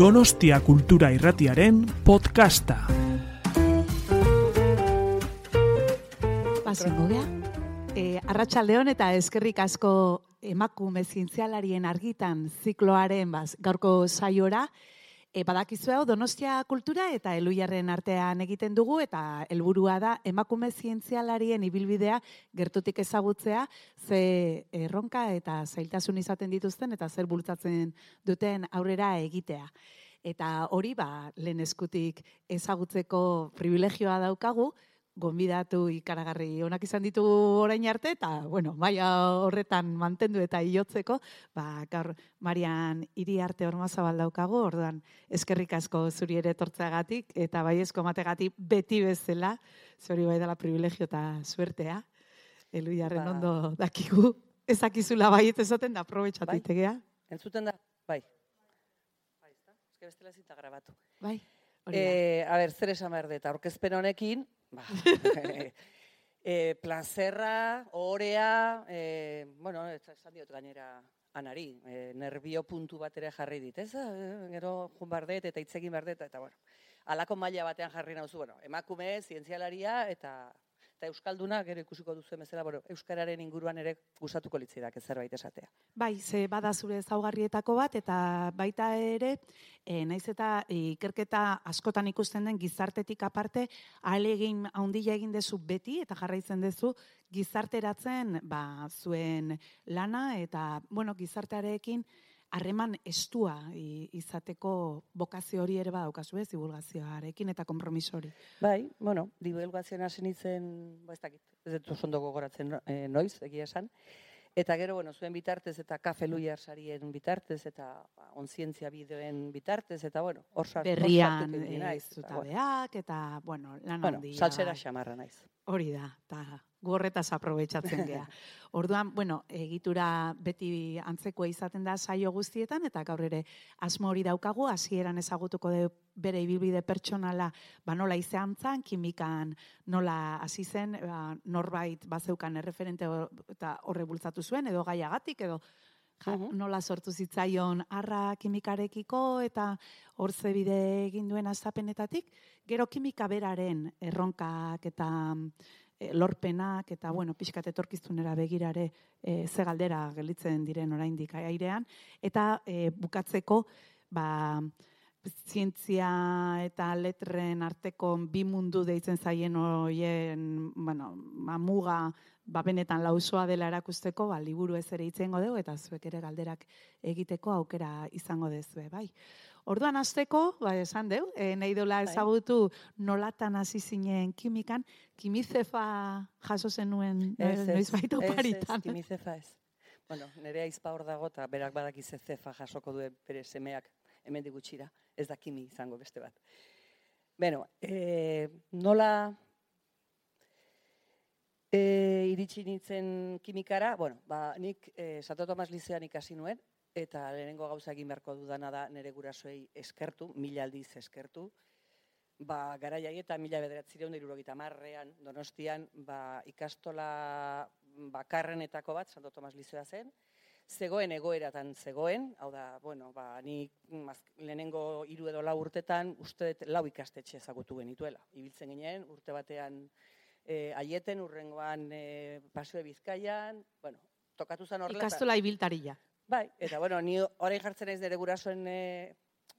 Donostia Kultura Irratiaren podcasta. Pasengo gea. E, Arratxaldeon eta eskerrik asko emakume zientzialarien argitan zikloaren baz, gaurko saiora. E, badakizu hau Donostia Kultura eta Eluiarren artean egiten dugu eta helburua da emakume zientzialarien ibilbidea gertutik ezagutzea ze erronka eta zailtasun izaten dituzten eta zer bultzatzen duten aurrera egitea. Eta hori ba lehen eskutik ezagutzeko privilegioa daukagu, gonbidatu ikaragarri onak izan ditugu orain arte, eta, bueno, maia horretan mantendu eta iotzeko, ba, gaur, Marian, hiri arte ormazabal daukagu, orduan, eskerrik asko zuri ere tortzeagatik, eta bai esko mategatik beti bezala, zori bai dela privilegio eta suertea, elu jarren Ba. ondo dakigu, ezakizula bai ezaten da, aprobetxatitegea. Entzuten da? Bai. Bai, ezta? Eske bestela zita grabatu. Bai, Eh, a ber, zer esan behar dut, aurkezpen honekin, ba, eh, plazerra, orea, eh, bueno, esan diot gainera anari, eh, nervio puntu bat ere jarri dit, ez? Gero jun behar dut eta itzegin behar dut, eta bueno, alako maila batean jarri nauzu, bueno, emakume, zientzialaria eta eta euskalduna gero ikusiko duzu bezala, bueno, euskararen inguruan ere gustatuko litzidak zerbait esatea. Bai, ze bada zure ezaugarrietako bat, eta baita ere, e, naiz eta ikerketa askotan ikusten den gizartetik aparte, ahalegin handia egin dezu beti, eta jarraitzen dezu gizarteratzen ba, zuen lana, eta bueno, gizartearekin harreman estua izateko bokazio hori ere badaukazu ez, divulgazioarekin eta konpromiso hori. Bai, bueno, divulgazioan hasi nintzen, ba ez dakit, ez dut ondo gogoratzen eh, noiz, egia esan. Eta gero, bueno, zuen bitartez eta kafe luiar sarien bitartez eta ba, onzientzia bideoen bitartez eta, bueno, hor sartu Berrian e, bueno, zutabeak, eta, bueno, lan bueno, handia. salsera xamarra naiz. Hori da, eta gu horretaz aprobetxatzen gea. Orduan, bueno, egitura beti antzekoa izaten da saio guztietan, eta gaur ere asmo hori daukagu, hasieran ezagutuko de bere ibilbide pertsonala, ba nola izan zan, kimikan nola hasi zen, ba, norbait bazeukan erreferente eta horre bultzatu zuen, edo gaiagatik, edo ja, Mhm. nola sortu zitzaion arra kimikarekiko, eta hor ze bide egin duen astapenetatik, gero kimika beraren erronkak eta lorpenak eta bueno, pixkat etorkizunera begirare e, ze galdera gelditzen diren oraindik airean eta e, bukatzeko ba zientzia eta letren arteko bi mundu deitzen zaien hoien, bueno, mamuga ba benetan lausoa dela erakusteko, ba liburu ez ere itzengo dugu eta zuek ere galderak egiteko aukera izango dezue, bai. Orduan hasteko, ba esan deu, e, nahi dola Bai. ezagutu nolatan hasi zinen kimikan, kimizefa jaso zenuen Ez, ez, noiz baita ez, ez, oparitan. kimizefa ez. Bueno, nire aizpa hor dago eta berak badaki ze zefa jasoko duen bere semeak hemen gutxira. Ez da kimi izango beste bat. Beno, e, nola e, iritsi nintzen kimikara, bueno, ba, nik e, Santo Tomas Lizean ikasi nuen, eta lehenengo gauza egin beharko dudana da nire gurasoei eskertu, mila aldiz eskertu, ba, garaiai eta mila bederatzireun irurogeita marrean, donostian, ba, ikastola bakarrenetako bat, Santo Tomas Lizea zen, zegoen egoeratan zegoen, hau da, bueno, ba, ni maz, lehenengo hiru edo lau urtetan, uste lau ikastetxe ezagutu genituela. Ibiltzen ginen, urte batean e, aieten, urrengoan e, paseo bizkaian, bueno, tokatu zen horrela. Ikastola ibiltaria. Bai, eta bueno, ni orain jartzen naiz nire gurasoen e,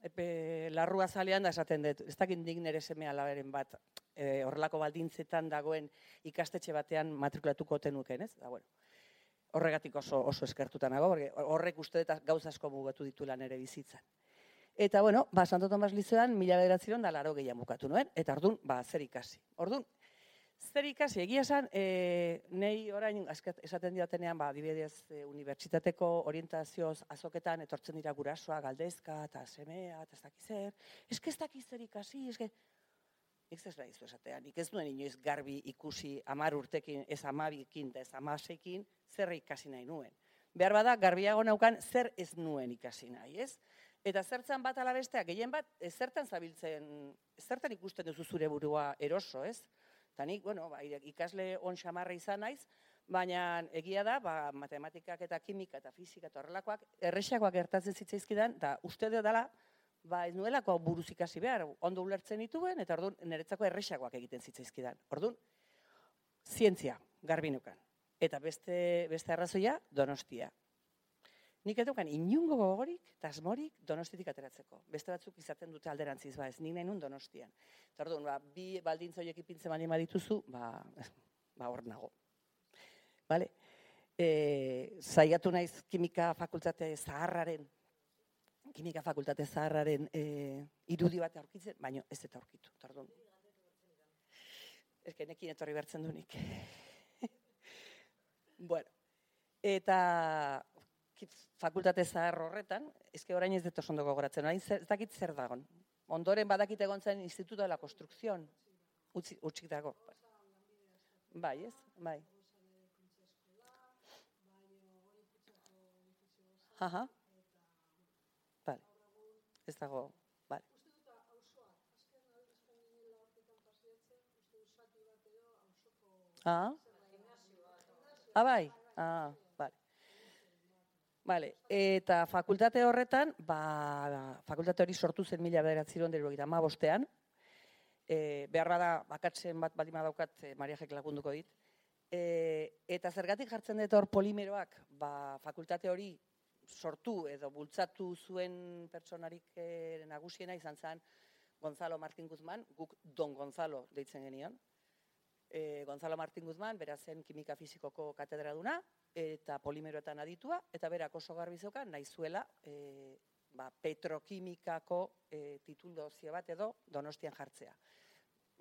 epe, larrua zalean da esaten dut, ez dakit nik nire seme alaberen bat e, horrelako baldintzetan dagoen ikastetxe batean matrikulatuko tenuken, ez? Da, bueno, horregatik oso, oso eskertuta nago, horrek uste dut gauza asko mugatu dituela nire bizitzan. Eta bueno, ba, Santo Tomas Lizean mila bederatziron da laro gehiago bukatu nuen, eta ordun ba, zer ikasi. Ordun zer ikasi, egia esan, e, nei orain esaten diatenean, ba, adibidez, e, unibertsitateko orientazioz azoketan etortzen dira gurasoa, galdezka, eta semea, eta ez dakiz zer. Que ez dakiz zer ikasi, que... Nik ez nahi zu esatea, nik ez nuen inoiz garbi ikusi amar urtekin, ez amabikin, eta ez amasekin, zer ikasi nahi nuen. Behar bada, garbiago naukan, zer ez nuen ikasi nahi, ez? Eta zertzan bat ala bestea, gehien bat, ez zertan zabiltzen, zertan ikusten duzu zure burua eroso, ez? Eta nik, bueno, ba, ikasle on xamarra izan naiz, baina egia da, ba, matematikak eta kimika eta fizika eta horrelakoak, erresakoak gertatzen zitzaizkidan, eta uste dut dela, ba ez nuelako buruz ikasi behar, ondo ulertzen dituen, eta orduan niretzako erresagoak egiten zitzaizkidan. Orduan, zientzia, garbinukan. Eta beste, beste arrazoia, donostia. Nik edukan inungo gogorik eta asmorik donostitik ateratzeko. Beste batzuk izaten dute alderantziz, ba, ez nik nahi nun donostian. Eta orduan, ba, bi baldintza horiek ipintzen bali dituzu, ba, ba hor nago. Vale? E, zaiatu naiz kimika fakultate zaharraren kimika fakultate zaharraren e, irudi bat aurkitzen, baina ez eta aurkitu. Tardun. Ez nekin etorri bertzen dunik. bueno, eta fakultate zahar horretan, ezke orain ez dut ondo gogoratzen, orain ez dakit zer dagon. Ondoren badakit egon zen Instituto de la Construcción, utxik dago. Bai, ez? Bai. Aha. Vale. Ez dago, vale. Ah. Ah, bai. Ah, vale. Eta fakultate horretan, ba, fakultate hori sortu zen mila bederatziron dero gita, ma bostean. E, beharra da, bakatzen bat baldima daukat, e, Maria Jek lagunduko dit. E, eta zergatik jartzen dut hor polimeroak, ba, fakultate hori sortu edo bultzatu zuen pertsonarik eh, nagusiena izan zen Gonzalo Martin Guzman, guk Don Gonzalo deitzen genion. E, Gonzalo Martin Guzman, bera zen kimika fizikoko katedraduna, eta polimeroetan aditua, eta berak oso garbi zeukan, nahi zuela e, ba, petrokimikako e, titulozio bat edo donostian jartzea.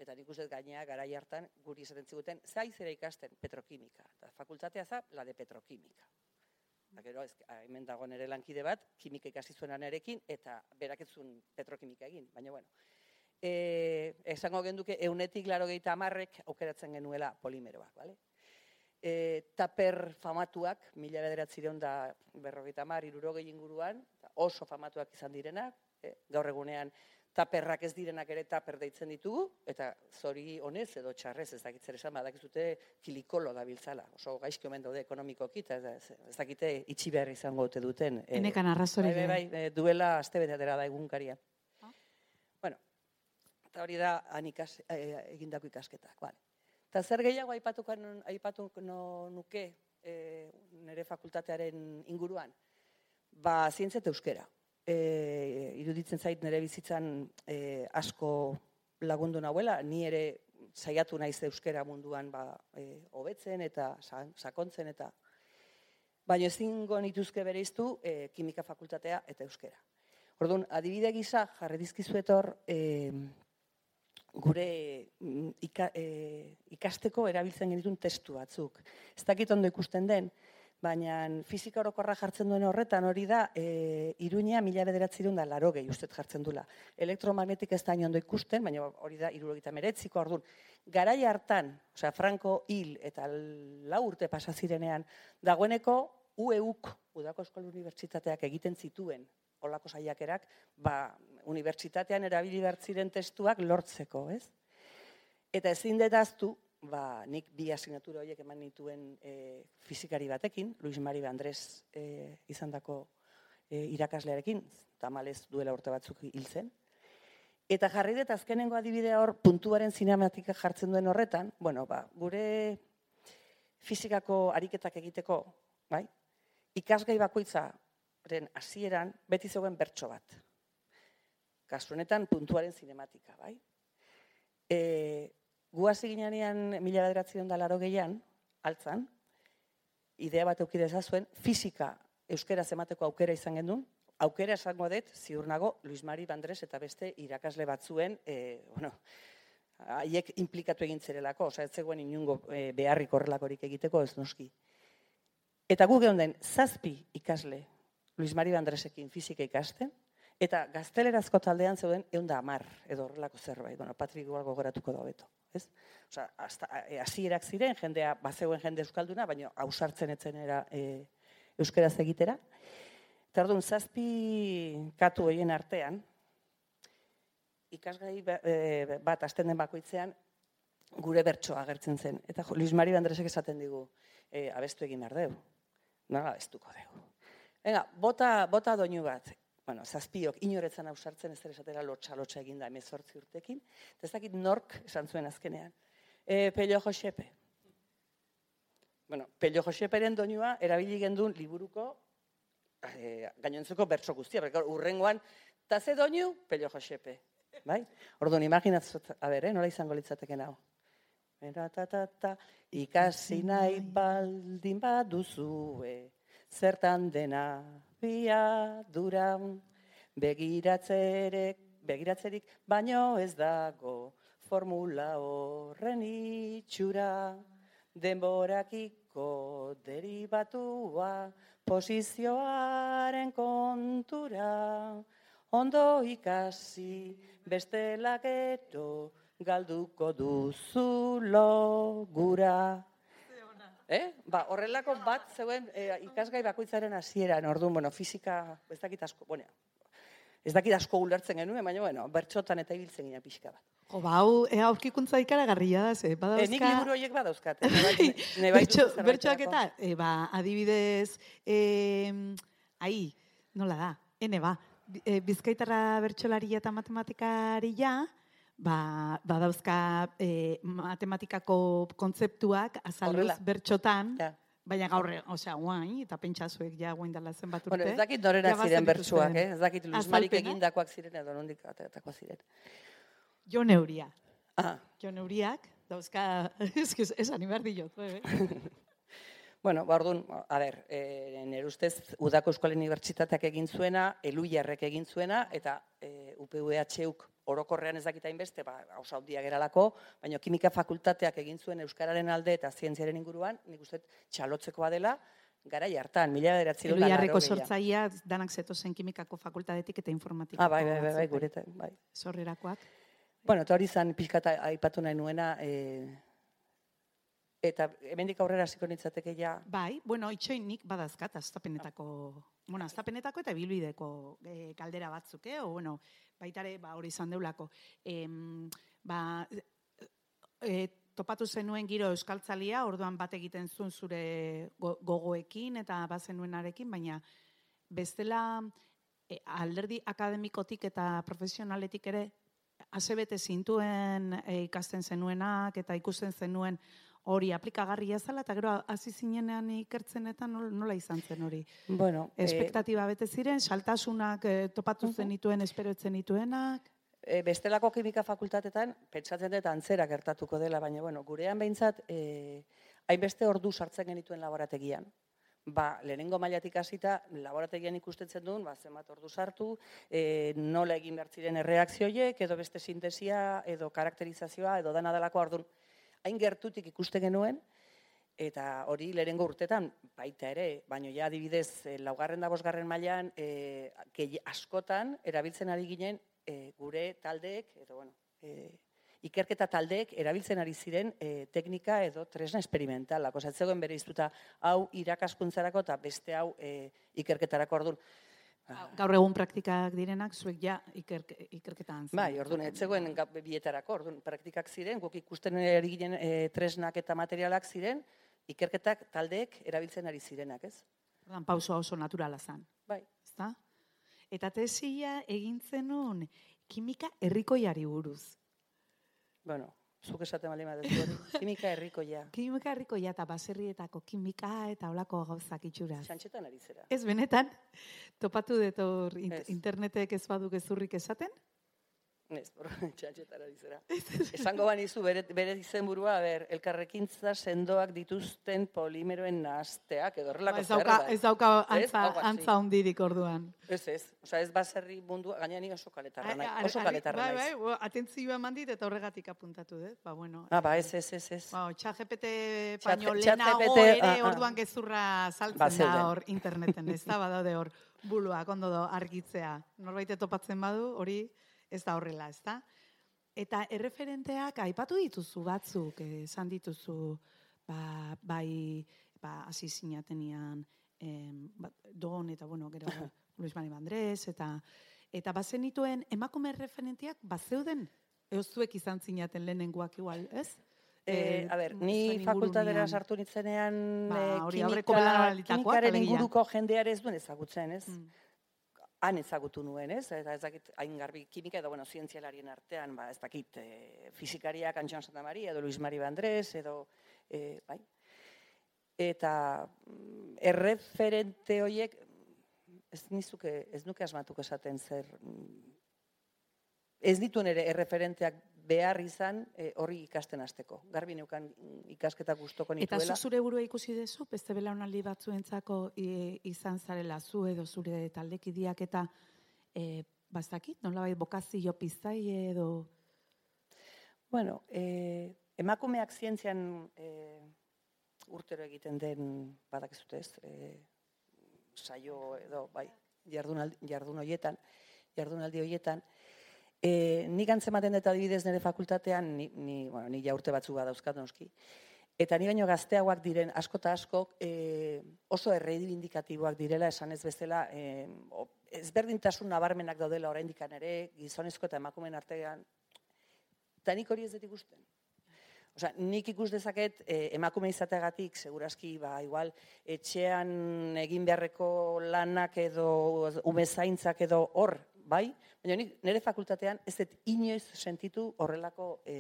Eta nik uste gainea garai hartan guri izaten ziguten, zaiz ere ikasten petrokimika. Eta fakultatea za, la de petrokimika. Ba, gero, ez, hemen dago nere lankide bat, kimika ikasi zuen anerekin, eta berak petrokimika egin. Baina, bueno, e, esango genduke, eunetik laro gehi amarrek aukeratzen genuela polimeroak, bale? E, taper famatuak, mila bederatzireon da berrogeita mar, irurogei inguruan, oso famatuak izan direnak, e, gaur egunean taperrak ez direnak ere taper deitzen ditugu, eta zori honez edo txarrez ez dakitzer esan, badakizute kilikolo da biltzala. Oso gaizki omen daude ekonomikoki, eta ez, ez dakite itxi behar izango dute duten. E, Enekan arrazori. Bai, bai, bai, duela aste betatera da egunkaria. Ah. Bueno, eta hori da anikas, e, egindako ikasketak. Vale. Eta zer gehiago aipatuko aipatu no, nuke e, nire fakultatearen inguruan? Ba, zientzet euskera e, iruditzen zait nire bizitzan e, asko lagundu nahuela, ni ere saiatu naiz euskera munduan ba, e, hobetzen eta sakontzen eta baina ezingo nituzke bereiztu e, kimika fakultatea eta euskera. Orduan, adibide gisa jarri dizkizuetor e, gure mm, e, ikasteko erabiltzen genitun testu batzuk. Ez dakit ondo ikusten den, baina fizika orokorra jartzen duen horretan hori da e, iruñea mila bederatzerun da laro gehi ustet jartzen dula. Elektromagnetik ez da ondo ikusten, baina hori da irurogita meretziko orduan. Garai hartan, osea, Franco hil eta lau urte pasazirenean, dagoeneko UEUK, Udako Eskol Unibertsitateak egiten zituen olako saiakerak, ba, unibertsitatean erabili ziren testuak lortzeko, ez? Eta ezin detaztu, ba, nik bi asignatura horiek eman nituen e, fizikari batekin, Luis Mari Andres e, izandako e, irakaslearekin, tamalez duela urte batzuk hil zen. Eta jarri dut azkenengo adibidea hor puntuaren zinematika jartzen duen horretan, bueno, ba, gure fizikako ariketak egiteko, bai? Ikasgai bakoitzaren hasieran beti zegoen bertso bat. Kasu honetan puntuaren zinematika, bai? Eh, Guaz eginean mila bederatzen da laro gehian, altzan, idea bat eukide zuen, fizika euskera zemateko aukera izan gendun, aukera esango dut, ziur nago, Luis Mari Bandres eta beste irakasle batzuen, e, bueno, haiek implikatu egin zerelako, oza, ez zegoen inungo e, beharrik horrelakorik egiteko, ez noski. Eta gu den, zazpi ikasle Luis Mari Bandresekin fizika ikasten, eta gaztelerazko taldean zeuden egun da amar, edo horrelako zerbait, bueno, Patrik gogoratuko da beto ez? Osea, hasta e, hasierak ziren jendea bazeuen jende euskalduna, baina ausartzen etzen era e, euskeraz egitera. Tardun zazpi katu hoien artean ikasgai e, bat asten den bakoitzean gure bertsoa agertzen zen. Eta Luis Mari Andresek esaten digu, e, abestu egin behar dugu. Nola abestuko dugu. Venga, bota, bota doinu bat. bueno, zazpiok inoretzan ausartzen ez esatera lotxa lotxa eginda emezortzi urtekin, eta ez dakit nork esan zuen azkenean. E, Pello Josepe. Bueno, Pello Joseperen doinua erabili gendun liburuko e, gainontzeko bertso guztia, berkor, urrengoan, ta ze doinu, Pello Josepe. Bai? Orduan, imaginatzen, a ber, eh, nola izango litzateke hau. Era, ta, ta, ta, ikasi nahi baldin baduzue, zertan dena bia duran, begiratzerik, begiratzerik, baino ez dago formula horren itxura, denborakiko derivatua, posizioaren kontura, ondo ikasi bestela gero galduko duzu logura. Eh? Ba, horrelako bat zeuen eh, ikasgai bakoitzaren hasieran, orduan, bueno, fisika, ez dakit asko, bueno, ez dakit asko ulertzen genuen, baina, bueno, bertxotan eta ibiltzen gina pixka bat. Jo, ba, hau, e, aurkikuntza ikaragarria da, ze, badauzka... E, nik liburu horiek badauzkat. Eh? Bai, bertxo, bertxoak eta, e, ba, adibidez, e, ai, nola da, ene ba, e, bizkaitarra bertxolaria eta matematikaria, ba, badauzka e, matematikako kontzeptuak azalduz Horrela. bertxotan, Ja. baina gaur, osea, guain, eta pentsazuek ja guain dela zenbat urte. Bueno, ez dakit ja bazen ziren bertsuak, eh? ez dakit Luis Marik azalpenak. egindakoak ziren edo nondik ateratakoak ziren. Jo neuria. Ah, Jo neuriak, dauzka, ez esan behar diot, eh? bueno, ba, orduan, a ber, e, nire ustez, Udako Euskal Unibertsitateak egin zuena, Eluiarrek egin zuena, eta e, UPVH-uk orokorrean ez dakita inbeste, ba, oso handia geralako, baina kimika fakultateak egin zuen Euskararen alde eta zientziaren inguruan, nik uste txalotzekoa dela, garai hartan, mila bederatzi dut Eluiarreko sortzaia, danak zetozen kimikako fakultatetik eta informatikako. Ah, bai, bai, bai, bai, gureta, bai. Sorrerakoak. Bueno, eta hori zan pixka eta aipatu nahi nuena, e, eta hemendik aurrera hasiko nintzateke ja, Bai, bueno, itxoin nik badazkat, aztapenetako, bueno, aztapenetako eta bilbideko e, galdera batzuk, eh? O, bueno, baitare, ba, hori izan deulako. Em, ba, e, topatu zenuen giro euskaltzalia, orduan bat egiten zuen zure go- gogoekin eta bazenuenarekin, baina bestela e, alderdi akademikotik eta profesionaletik ere asebete zintuen e, ikasten zenuenak eta ikusten zenuen hori aplikagarria zela, eta gero hasi zinenean ikertzen eta nol- nola izan zen hori. bueno, e, Espektatiba bete ziren, saltasunak eh, topatu zenituen, esperotzen dituenak. e, bestelako kimika fakultatetan, pentsatzen dut antzera gertatuko dela, baina, bueno, gurean behintzat, e, hainbeste ordu sartzen genituen laborategian. Ba, lehenengo mailatik hasita laborategian ikustetzen duen, ba, zenbat ordu sartu, e, nola egin behar ziren erreakzioiek, edo beste sintesia, edo karakterizazioa, edo dana delako ordun hain gertutik ikusten genuen, eta hori lehenengo urtetan baita ere, baino ja adibidez, e, laugarren da bosgarren mailan e, askotan erabiltzen ari ginen e, gure taldeek, edo bueno, e, ikerketa taldeek erabiltzen ari ziren e, teknika edo tresna esperimentalak. Osa, ez zegoen bere iztuta hau irakaskuntzarako eta beste hau e, ikerketarako orduan. Gaur egun praktikak direnak, zuek ja ikerke, ikerketan. Bai, orduan, ez zegoen ga- bietarako, orduan, praktikak ziren, guk ikusten ari ginen e, tresnak eta materialak ziren, ikerketak taldeek erabiltzen ari zirenak, ez? Orduan, pauso oso naturala zen. Bai. Ezta? Eta tesia egin zenun kimika herrikoiari buruz. Bueno, zuk esaten bali hori. Kimika herrikoia. Kimika herrikoia eta baserrietako kimika eta olako gauzak itxuraz. Txantxetan ari zera. Ez benetan, topatu dut hor int- Ez. internetek ez badu gezurrik esaten? Ez, por txantxetan ari zera. Esango banizu bere, bere izenburua, ber, elkarrekintza sendoak dituzten polimeroen nahazteak, edo horrelako Ba, ez dauka, ez dauka Ez? antza, así. antza hundirik orduan. Ez, ez. Osa, ez baserri mundua, gaina ni oso kaletarra nahi, oso kaletarra bai, naiz. bai, bo, atentzioa eman dit eta horregatik apuntatu dut. Ba, bueno. Ah, ba, ez, ez, ez, ez. Ba, Chat- baino ChatGPT, lehenago ere ah, ah. orduan gezurra saltzen Ba, da hor interneten, ez da, badaude hor buluak ondo do argitzea. Norbait topatzen badu, hori ez da horrela, ez da? Eta erreferenteak aipatu dituzu batzuk, esan dituzu, ba, bai, ba, hasi zinatenian, em, ba, don eta, bueno, gero, Luis Mari Andrés, eta, eta bazen dituen emakume referentiak bazeuden, Euzuek izan zinaten lehenengoak igual, ez? Eh, a ber, ni fakultatera sartu nintzenean Ba, eh, hori kimika, kimikaren inguruko jendea ere ez duen ezagutzen, ez? Mm. Han ezagutu nuen, ez? Eta ez dakit, hain garbi kimika edo, bueno, zientzialarien artean, ba, ez dakit, e, fizikariak Antxon Santa Maria, edo Luis Mari Bandrés, edo, e, bai? Eta mm, erreferente horiek, ez nizuke, ez nuke asmatuko esaten zer, mm, ez dituen ere erreferenteak behar izan e, horri ikasten hasteko. Garbi neukan ikasketa gustoko nituela. Eta zu zure burua ikusi dezu, beste belaunaldi batzuentzako izan zarela zu edo zure taldekidiak eta e, bastakit, nola bai bokazio piztai edo... Bueno, e, emakumeak zientzian e, urtero egiten den badakizute ez, e, saio edo, bai, jardun, jardun hoietan, jardunaldi hoietan, E, nik antzematen dut adibidez nire fakultatean, ni, ni, bueno, ni ja urte batzuk dauzkat noski, eta ni baino gazteagoak diren asko eta asko e, oso erreidibindikatiboak direla esan ez bezala, e, ezberdintasun nabarmenak daudela oraindikan ere, gizonezko eta emakumeen artean, eta nik hori ez dut ikusten. Osea, nik ikus dezaket e, emakume izateagatik, segurazki, ba, igual, etxean egin beharreko lanak edo umezaintzak edo hor, bai, baina nik nire fakultatean ez dut inoiz sentitu horrelako e,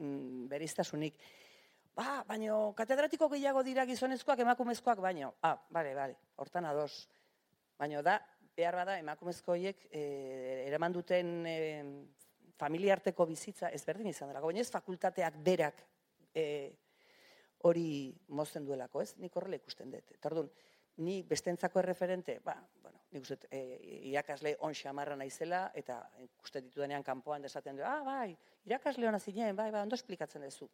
mm, beriztasunik. Ba, baina katedratiko gehiago dira gizonezkoak emakumezkoak baino. Ah, bale, bale, hortan ados. Baina da, behar bada emakumezkoiek e, eraman duten e, familiarteko bizitza ezberdin izan dela. Baina ez fakultateak berak e, hori mozten duelako, ez? Nik horrela ikusten dut. Eta ni bestentzako erreferente, ba, bueno, nik uste, e, irakasle on xamarra naizela, eta uste ditudanean kanpoan desaten du, ah, bai, irakasle hona zinen, bai, bai, ondo esplikatzen duzu.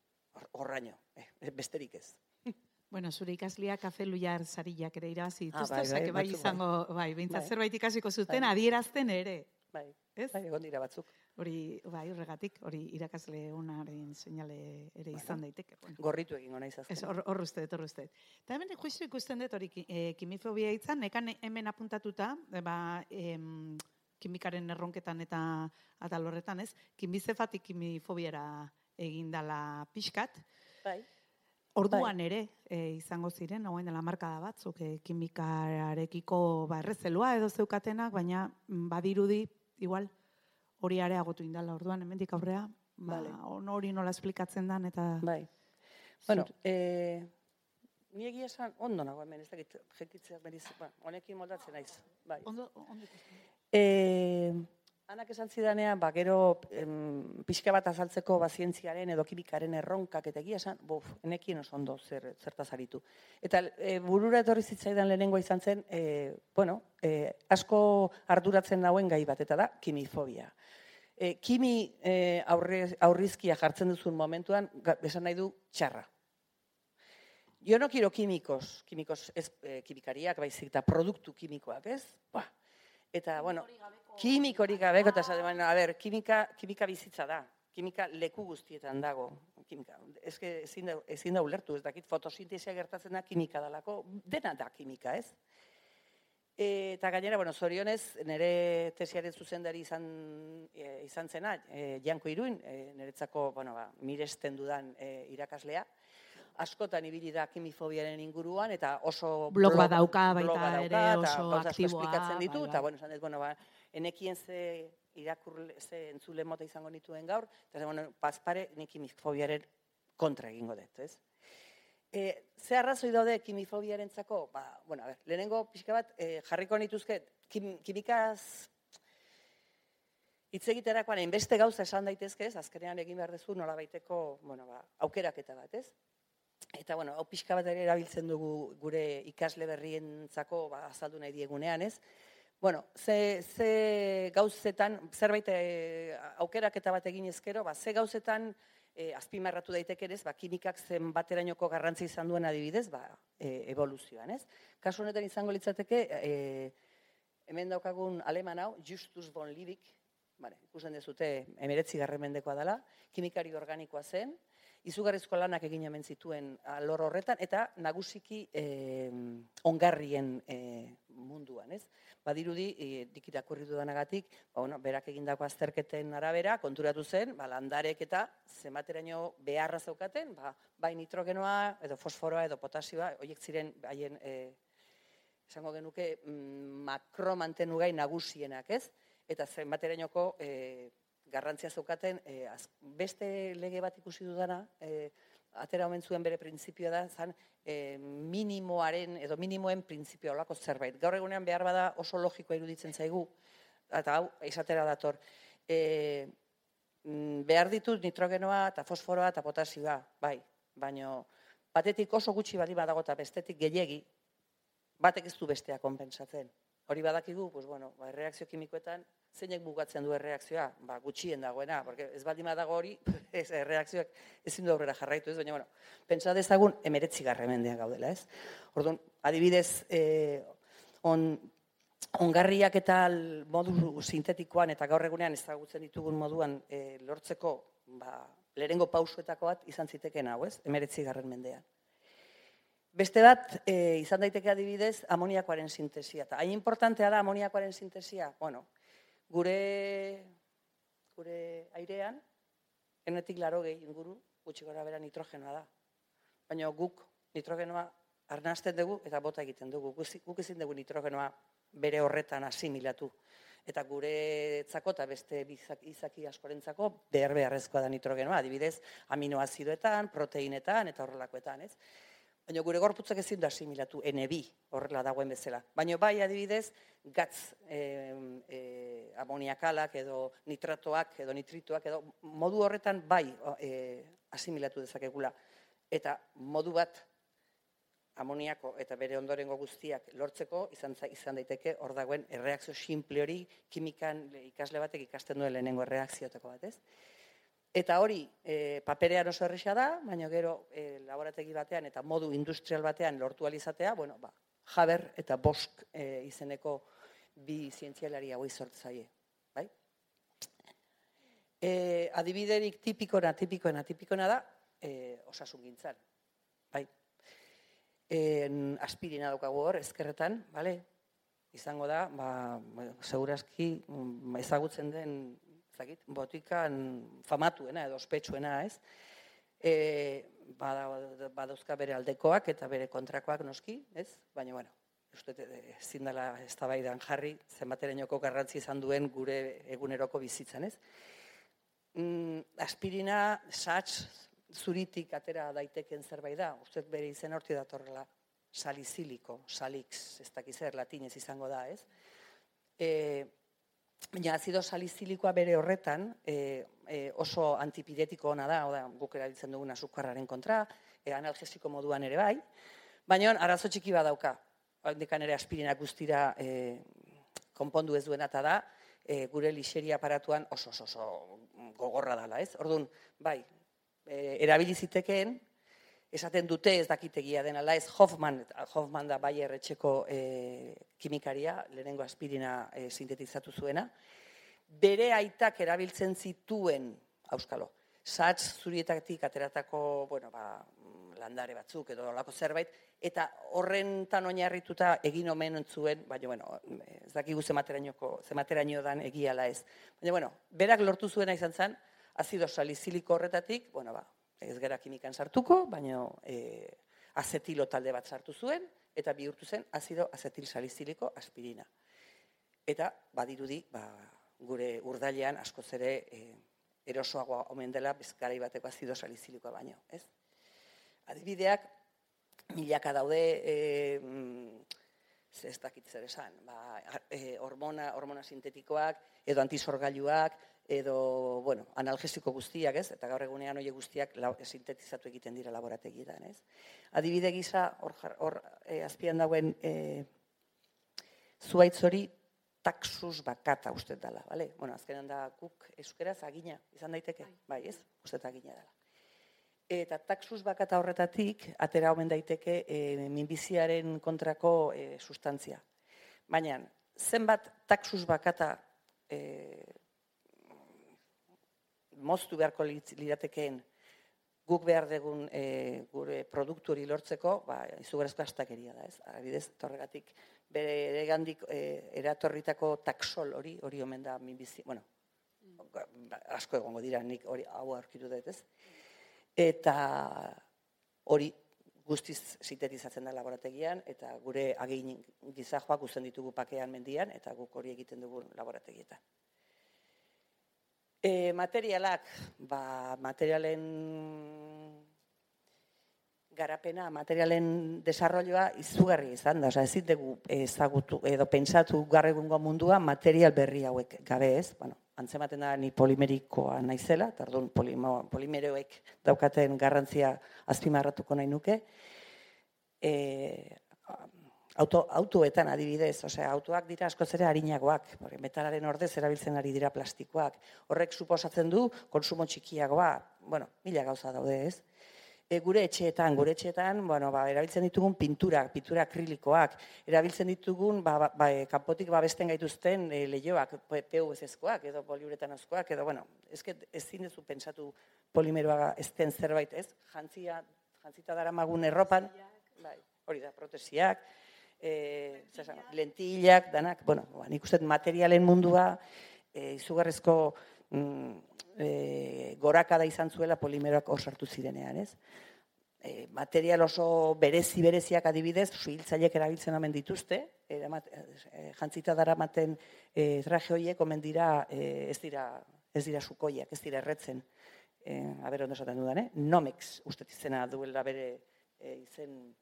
Horraino, eh, besterik ez. Bueno, zure ikaslia kafe luiar sariak ere irabazi ah, bai, bai, bai, izango, bai, bintzat bai. zerbait ikasiko zuten, bai. adierazten ere. Bai, ez? bai, egon dira batzuk. Hori, bai, horregatik, hori irakasle unaren seinale ere izan daiteke. Bueno. Gorritu egin gona izazten. Ez, hor, hor uste, hor uste. Eta hemen juizu ikusten dut hori e, kimifobia izan, nekan hemen apuntatuta, e, ba, em, kimikaren erronketan eta atalorretan, ez? Kimizefatik kimifobiara egindala pixkat. Bai. Orduan bai. ere e, izango ziren, hauen dela marka da batzuk, e, kimikarekiko ba, errezelua edo zeukatenak, baina mm, badirudi, igual, hori areagotu indala orduan, hemendik aurrea, ba, vale. hori nola esplikatzen dan, eta... Bai. Bueno, eh, ni egia esan, ondo nago hemen, ez dakit, jekitzeak beriz, ba, honekin moldatzen naiz. Bai. Ondo, ondo. Eh, Anak esan zidanean, ba, gero em, pixka bat azaltzeko ba, zientziaren edo kimikaren erronkak eta egia esan, bof, enekien oso ondo zer, zertaz aritu. Eta e, burura etorri zitzaidan lehenengo izan zen, e, bueno, e, asko arduratzen nauen gai bat, eta da, kimifobia. E, kimi e, aurre, aurrizkia jartzen duzun momentuan, esan nahi du, txarra. Jo no kiro kimikos, kimikos ez e, kimikariak, baizik eta produktu kimikoak, ez? Ba. Eta, bueno, kimikorik gabeko, eta esaten, bueno, a ber, kimika, kimika bizitza da. Kimika leku guztietan dago. Kimika. Ez que ezin da, ezin da ulertu, ez dakit fotosintesia gertatzen da kimika dalako, dena da kimika, ez? E, eta gainera, bueno, zorionez, nire tesiaren zuzendari izan, e, izan zena, e, Janko Iruin, e, niretzako, bueno, ba, miresten dudan e, irakaslea, askotan ibili da kimifobiaren inguruan eta oso blog, blog badauka baita ere oso aktiboa esplikatzen ditu bai, eta bai. bueno, esan dut, bueno, ba, enekien ze irakurle ze entzule mota izango nituen gaur eta bueno, paspare ni kimifobiaren kontra egingo dut, ez? E, ze arrazoi daude kimifobiarentzako? Ba, bueno, a ber, lehenengo pixka bat e, jarriko nituzke kim, kimikaz hitz egiterakoan hainbeste gauza esan daitezke, ez? Azkenean egin behar dezu nolabaiteko, bueno, ba, aukeraketa bat, ez? Eta, bueno, hau pixka bat ere erabiltzen dugu gure ikasle berrientzako ba, azaldu nahi diegunean, ez? Bueno, ze, ze gauzetan, zerbait e, aukerak eta bat egin ezkero, ba, ze gauzetan e, azpimarratu daiteke ez, ba, kimikak zen baterainoko garrantzi izan duen adibidez, ba, e, evoluzioan, ez? Kasu honetan izango litzateke, e, hemen daukagun aleman hau, Justus von Liebig, vale, ikusten dezute, emeretzi garremendekoa dela, kimikari organikoa zen, izugarrizko lanak egin hemen zituen alor horretan, eta nagusiki eh, ongarrien eh, munduan, ez? Badirudi, e, dikitak urritu denagatik, ba, bueno, berak egindako azterketen arabera, konturatu zen, ba, landarek eta zemateraino beharra zaukaten, ba, bai nitrogenoa, edo fosforoa, edo potasioa, horiek ziren haien e, esango genuke mm, makro mantenugai nagusienak, ez? Eta zenbaterainoko e, garrantzia zeukaten, e, beste lege bat ikusi dudana, e, atera omen zuen bere printzipioa da, zan e, minimoaren edo minimoen printzipioa olako zerbait. Gaur egunean behar bada oso logikoa iruditzen zaigu, eta hau, izatera dator, e, behar ditut nitrogenoa eta fosforoa eta potasioa, bai, baino batetik oso gutxi bali badago eta bestetik gehiegi, batek ez du bestea konpensatzen. Hori badakigu, pues bueno, ba, reakzio kimikoetan, zeinek bugatzen du erreakzioa, ba, gutxien dagoena, porque ez baldin badago hori, ez erreakzioak ezin du aurrera jarraitu, ez, baina, bueno, pentsa dezagun, emeretzi garremendean gaudela, ez? Orduan, adibidez, eh, on, ongarriak eta modu sintetikoan eta gaur egunean ezagutzen ditugun moduan e, lortzeko, ba, lehengo pausuetako bat izan ziteken hau, ez? Emeretzi garren mendean. Beste bat, e, izan daiteke adibidez, amoniakoaren sintesia. Eta hain importantea da amoniakoaren sintesia, bueno, gure, gure airean, enetik laro gehi inguru, gutxi gora bera nitrogenoa da. Baina guk nitrogenoa arnazten dugu eta bota egiten dugu. Guk ezin dugu nitrogenoa bere horretan asimilatu. Eta gure etzako eta beste izaki askorentzako behar beharrezkoa da nitrogenoa, adibidez aminoazidoetan, proteinetan eta horrelakoetan, ez? Baina gure gorputzak ezin da asimilatu N2 horrela dagoen bezala. Baina bai adibidez, gatz e, e, amoniakalak edo nitratoak edo nitritoak edo modu horretan bai e, asimilatu dezakegula. Eta modu bat amoniako eta bere ondorengo guztiak lortzeko izan izan daiteke hor dagoen erreakzio simple hori kimikan ikasle batek ikasten duen lehenengo erreakzioteko bat, ez? Eta hori, e, paperean oso erresa da, baina gero e, laborategi batean eta modu industrial batean lortu alizatea, bueno, ba, Jaber eta Bosk e, izeneko bi zientzialari hau izortzaie. Bai? E, adibiderik tipikona, tipikona, tipikona da, e, osasun gintzan. Bai? E, aspirina daukagu hor, ezkerretan, bale? izango da, ba, segurazki mm, ezagutzen den zakit, botikan famatuena edo ospetsuena, ez? E, badauzka bere aldekoak eta bere kontrakoak noski, ez? Baina, bueno, uste ezin dela eztabaidan jarri zenbaterainoko garrantzi izan duen gure eguneroko bizitzan, ez? Mm, aspirina, sats, zuritik atera daiteken zerbait da, uste bere izen horti datorrela, saliziliko, salix, ez dakizer, latinez izango da, ez? E, Baina azido salizilikoa bere horretan e, e, oso antipidetiko ona da, oda, guk erabiltzen duguna sukarraren kontra, e, analgesiko moduan ere bai, baina arazo txiki badauka, dekan ere aspirina guztira e, konpondu ez duena eta da, e, gure lixeria aparatuan oso, oso, oso gogorra dela, ez? Orduan, bai, e, erabilizitekeen, esaten dute ez dakitegia dena la ez Hoffman Hoffman da Bayer etxeko e, kimikaria lehenengo aspirina e, sintetizatu zuena. Bere aitak erabiltzen zituen auskalo. Sats zurietatik ateratako bueno ba landare batzuk edo holako zerbait eta horrentan oinarrituta egin omen zuen baina bueno ez dakigu ze materainoko ze materaino dan egiala ez. Baina bueno berak lortu zuena izan zen azido saliziliko horretatik bueno ba ez gara kimikan sartuko, baina e, azetilo talde bat sartu zuen, eta bihurtu zen azido azetil saliziliko aspirina. Eta badirudi, ba, gure urdailean askoz ere e, erosoagoa omen dela bezkarai bateko azido salizilikoa baino, ez? Adibideak, milaka daude, e, ez dakit zer esan, ba, e, hormona, hormona sintetikoak, edo antisorgailuak, edo, bueno, analgesiko guztiak, ez? Eta gaur egunean hori guztiak la, sintetizatu egiten dira laborategietan, ez? Adibide gisa, hor, hor e, azpian dauen e, zuaitz hori taxus bakata uste dela, bale? Bueno, azkenan da kuk euskeraz agina, izan daiteke, bai, ez? Uste agina dela. Eta taxus bakata horretatik, atera omen daiteke e, minbiziaren kontrako e, sustantzia. Baina, zenbat taxus bakata e, moztu beharko liratekeen guk behar dugun e, gure produktu hori lortzeko, ba, izugarezko astakeria da, ez? Adibidez, torregatik, bere gandik e, eratorritako taxol hori, hori omen da minbizi, bueno, asko egongo dira nik hori hau aurkitu dut, ez? Eta hori guztiz sintetizatzen da laborategian, eta gure agin gizajoak uzen ditugu pakean mendian, eta guk hori egiten dugu laborategietan. E, materialak, ba, materialen garapena, materialen desarrolloa izugarri izan da. Osa, ez dugu ezagutu edo pentsatu garregungo mundua material berri hauek gabe ez. Bueno, antzematen da ni polimerikoa naizela, tardun polimeroek daukaten garrantzia azpimarratuko nahi nuke. E, auto, autoetan adibidez, osea, autoak dira askoz ere harinagoak, metalaren ordez erabiltzen ari dira plastikoak. Horrek suposatzen du konsumo txikiagoa, bueno, mila gauza daude ez e, gure etxeetan, gure etxeetan, bueno, ba, erabiltzen ditugun pinturak, pintura akrilikoak, erabiltzen ditugun, ba, ba, ba e, kanpotik babesten gaituzten e, lehioak, PVC-ezkoak, edo poliuretanozkoak, edo, bueno, ezke ez zinezu pentsatu polimeroa ez den zerbait, ez? Jantzia, jantzita dara magun erropan, bai, hori da, protesiak, e, lentillak, danak, bueno, ba, nik uste materialen mundua, e, izugarrezko mm, e, gorakada izan zuela polimeroak hor zirenean, ez? E, material oso berezi bereziak adibidez, suhiltzaileek erabiltzen omen dituzte, e, jantzita daramaten e, traje horiek omen dira, e, ez dira, ez dira sukoiak, ez dira erretzen, e, aber ondo esaten dudan, eh? Nomex uste duela bere e, izen,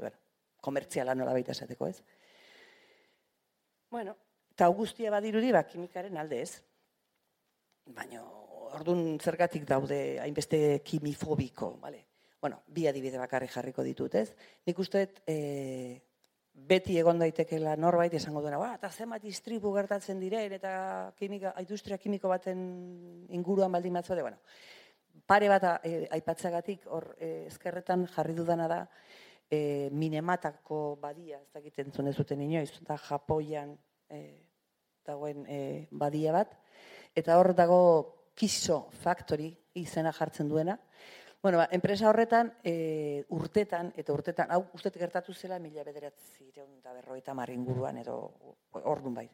ber, komertziala nola baita esateko, ez? Bueno, eta augustia badirudi, ba, kimikaren alde ez. Baina ordun zergatik daude hainbeste kimifobiko, vale? Bueno, bi adibide bakarri jarriko ditut, ez? Nik uste e, beti egon daitekeela norbait esango duena, ba, eta zenbat istripu gertatzen diren eta kimika, industria kimiko baten inguruan baldin batzu bueno, pare bat e, aipatzagatik hor e, ezkerretan jarri dudana da e, minematako badia, ez dakit entzun ez inoiz, da Japoian e, dagoen e, badia bat, eta hor dago Kiso Factory izena jartzen duena. Bueno, ba, enpresa horretan e, urtetan, eta urtetan, hau uste gertatu zela mila bederatzi da berroita inguruan edo ordun bai,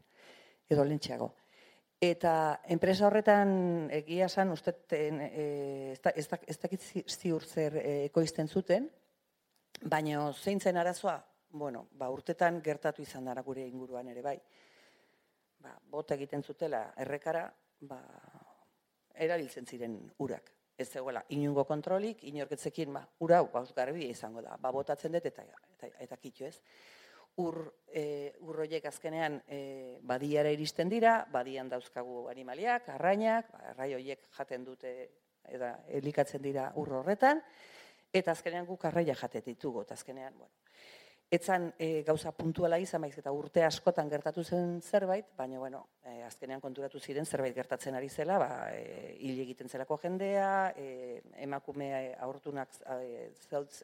edo lentxeago. Eta enpresa horretan egia san uste e, ez, da, ez dakit ziur zer e, ekoizten zuten, baina zein zen arazoa, bueno, ba, urtetan gertatu izan dara gure inguruan ere bai. Ba, bota egiten zutela errekara, ba, erabiltzen ziren urak. Ez zegoela inungo kontrolik, inorketzekin, ba, ura bauz garbi izango da, ba, botatzen dut eta, eta, eta kitu ez. Ur, e, urroiek azkenean e, badiara iristen dira, badian dauzkagu animaliak, arrainak, ba, arrai horiek jaten dute, eta elikatzen dira ur horretan, eta azkenean guk arraia jatet ditugu, eta azkenean, bueno, etzan e, gauza puntuala izan baiz eta urte askotan gertatu zen zerbait, baina bueno, e, azkenean konturatu ziren zerbait gertatzen ari zela, ba e, egiten zelako jendea, e, emakume aurtunak e,